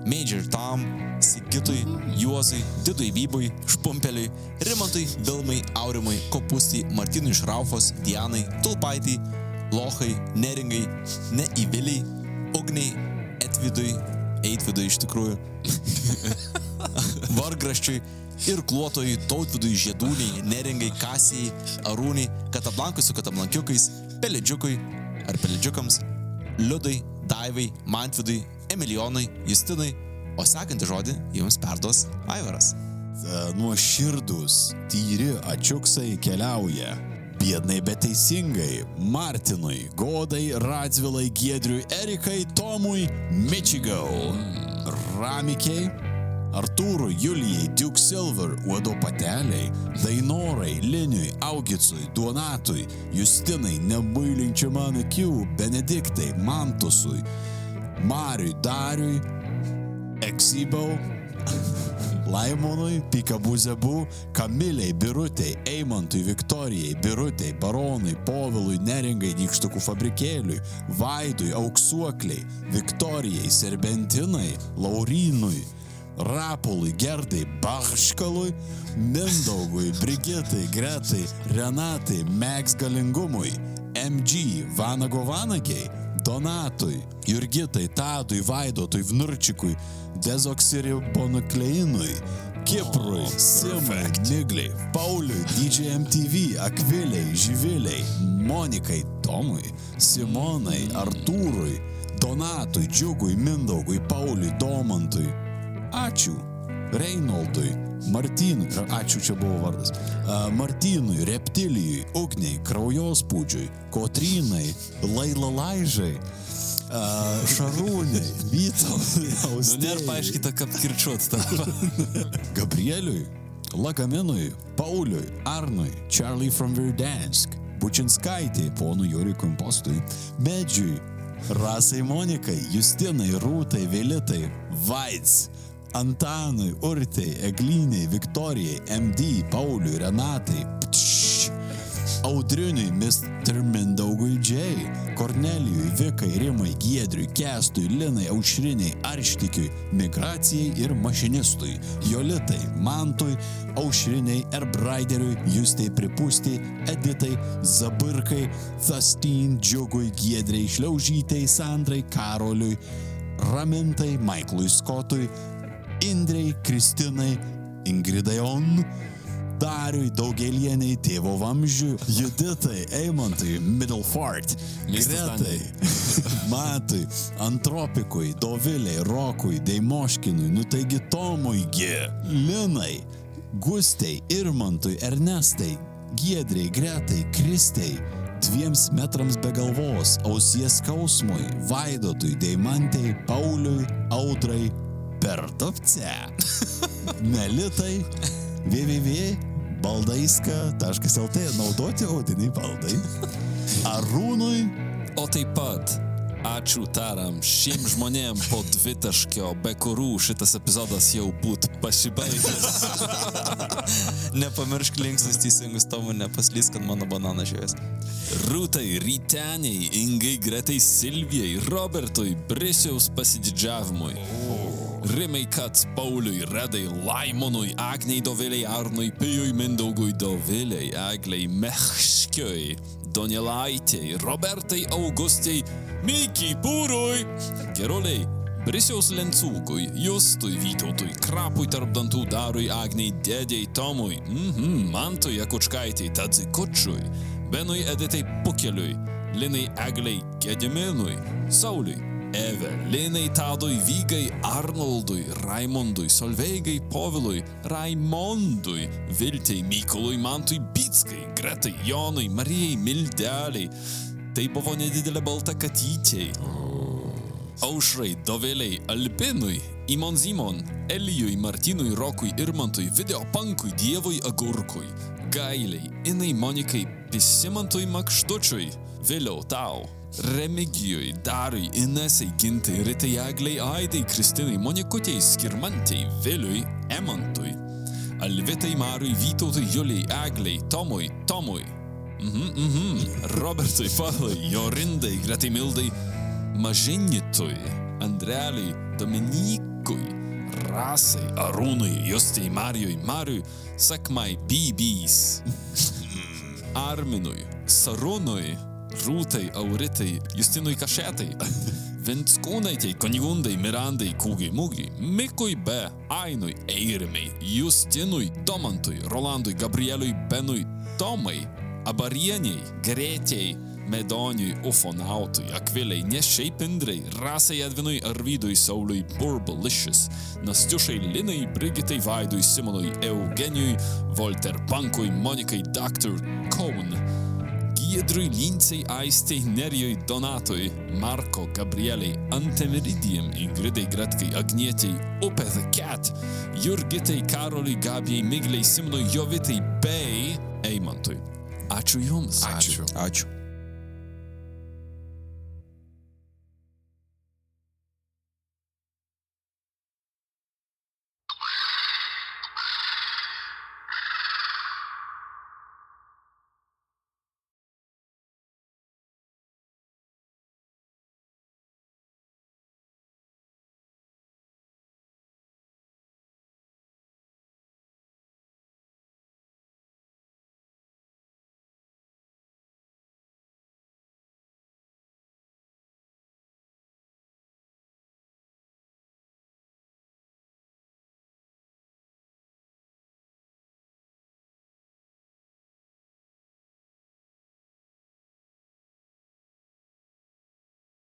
Major Tam, Sigitui, Juozui, Didui Vybui, Špumpeliui, Rimantui, Vilmai, Aurimui, Kopustį, Martinui Šraufos, Dianai, Tulpaitai, Lohai, Neringai, Neįviliai, Ugniai, Etvidui, Eitvidui iš tikrųjų, [LAUGHS] Vargraščiui ir Kluotojui, Tautvidui, Žiedūniai, Neringai, Kasijai, Arūniai, Katablankui su Katablankiukais, Pelidžiukui ar Pelidžiukams, Liudai, Daivai, Mantvidui, Emilijonui, Justinai, o sekantį žodį jums perduos Aivaras. Nuoširdus, tyri ačiuksai keliauja. Biednai bet teisingai. Martinui, Godai, Radzvilai, Giedriui, Erikai, Tomui, Michigau. Ramikiai, Artūrui, Julijai, Duke Silver, Uodo pateliai, Dainorai, Liniui, Augicui, Duonatui, Justinai, Nebuilinčio man akių, Benediktai, Mantusui, Mariui, Dariui, Eksibau, [LAUGHS] Laimonui, Pikabuzebu, Kamiliai, Birutei, Eimantui, Viktorijai, Birutei, Baronui, Povilui, Neringai, Nykštukų fabrikėliui, Vaidui, Auksuokliai, Viktorijai, Serbentinai, Laurinui, Rapului, Gerdai, Bahškalui, Mindaugui, Brigitai, Gretai, Renatai, Meks galingumui, MG, Vanago Vanagiai, Donatui, Jurgitai, Tadui, Vaidotui, Vnurčikui, Dezoksiribonukleinui, Kiprui, Simai, Migliai, Pauliui, DJ MTV, Akviliai, Živiliai, Monikai, Tomui, Simonai, Artūrui, Donatui, Džiugui, Mindaugui, Pauliui, Domantui. Ačiū. Reinoldui, Martynui, ačiū čia buvo vardas, Martynui, Reptilijui, Ugniai, Kraujospūdžiui, Kotrynai, Laila Laižai, a, Šarūnai, [LAUGHS] Vytautui, Nu, nėra Austėjai, paaiškita, kaip kirčiuot tą. [LAUGHS] Gabrieliui, Lagaminui, Pauliui, Arnui, Charlie from Verdansk, Bučinskaitė, ponui Juriui Kompostui, Medžiui, Rasai Monikai, Justinai, Rūtai, Vėlitai, Vaits, Antanui, Urtai, Egliniai, Viktorijai, MD, Pauliui, Renatai, Ptš, Audriniui, Mr. Mindaugui J, Kornelijui, Vikai, Rimai, Giedriui, Kestui, Linai, Aušriniai, Arštikiui, Migracijai ir Mašinistui, Jolitai, Mantui, Aušriniai, Erbraideriui, Justai Pripūstiai, Editai, Zabirkai, Thastin, Džiugui, Giedriai, Šliaužytei, Sandrai, Karoliui, Ramintai, Maiklui Skotui, Indrei, Kristinai, Ingridai On, Dariui, Daugelieniai, Tėvo Vamžiui, Juditai, Eimantai, Middlefart, Gretai, [LAUGHS] Matui, Antropikui, Doviliai, Rokui, Deimoškinui, nu taigi Tomui, G, Linai, Gustei, Irmantui, Ernestai, Giedriai, Gretai, Kristei, dviems metrams be galvos, ausies skausmui, Vaidotui, Deimantei, Pauliui, Audrai, Pertopce, [LAUGHS] Melitai, www.baldaiska.lt naudoti odiniai baldai, Arūnui, O taip pat, ačiū taram šiem žmonėm po dvitaškio, be kurių šitas epizodas jau būtų pasibaigęs. [LAUGHS] Nepamiršk linksnius teisingus tomų, nepaslys, kad mano bananas žiūrės. Rūtai, Ryteniai, Ingai, Gretai, Silvijai, Robertui, Brisiaus pasididžiavimui. Rimai Kats, Pauliui, Redai, Laimonui, Agniai Doviliai, Arnui, Pijui, Mindaugui, Doviliai, Egliai, Mechškiui, Donelaitei, Robertai, Augustai, Mikiai, Pūrui, Geruliai, Brisiaus Lencūkui, Justui, Vytautui, Krapui tarp dantų darui, Agniai, Dėdėjai, Tomui, mhm, Mantui, Akučkaitai, Tadzi Kučiui, Benui Editai Pukeliui, Linai Egliai, Gediminui, Sauliui, Evelinai Tadui, Vygai, Arnoldui, Raimondui, Solveigai, Povilui, Raimondui, Viltei, Mykolui, Mantui, Bitskai, Gretai, Jonui, Marijai, Mildeliai. Tai buvo nedidelė balta katyčiai. Aušrai, Dovėliai, Albinui, Imon Zimon, Elijui, Martinui, Rokui, Irmantui, Videopankui, Dievui, Agurkui, Gailiai, Inai, Monikai, Pisimantui, Makštučiui, vėliau tau. Remigijui, Darui, Inesai, Gintai, Ritai, Egliai, Aidai, Kristinai, Monikutei, Skirmantei, Viliui, Emantui, Alvitai, Marui, Vytautui, Juliai, Egliai, Tomui, Tomui, mhm, mhm, Robertui, Pavlai, Jorindai, Gretai Mildai, Mažinitui, Andreliui, Dominikui, Rasai, Arūnui, Justai, Marijui, Mariui, Sakmai, Bybys, [LAUGHS] Arminui, Sarūnui, Rūtai, Auritai, Justinui Kašėtai, [LAUGHS] Vinckūnaitei, Konigundai, Mirandai, Kūgiai, Mūgiai, Mikui B, Ainui, Eirimai, Justinui, Domantui, Rolandui, Gabrieliui, Benui, Tomai, Abarieniai, Gretėjai, Medoniui, Ufonautui, Akviliai, Nešiai Pindrai, Rasai Edvinui, Arvydui, Sauliui, Burbalicious, Nastiušai, Linai, Brigitai, Vaidui, Simonui, Eugenijui, Volter Bankui, Monikai, Dr. Kaun, Giedrui, Lincei, Aistei, Nerijui, Donatui, Marko, Gabrieliai, Antemeridijam, Ingridai, Gretkai, Agnietei, Upė The Cat, Jurgitai, Karoliui, Gabijai, Migliai, Simonui, Jovitai bei Eimantui. Ačiū Jums. Ačiū. Ačiū.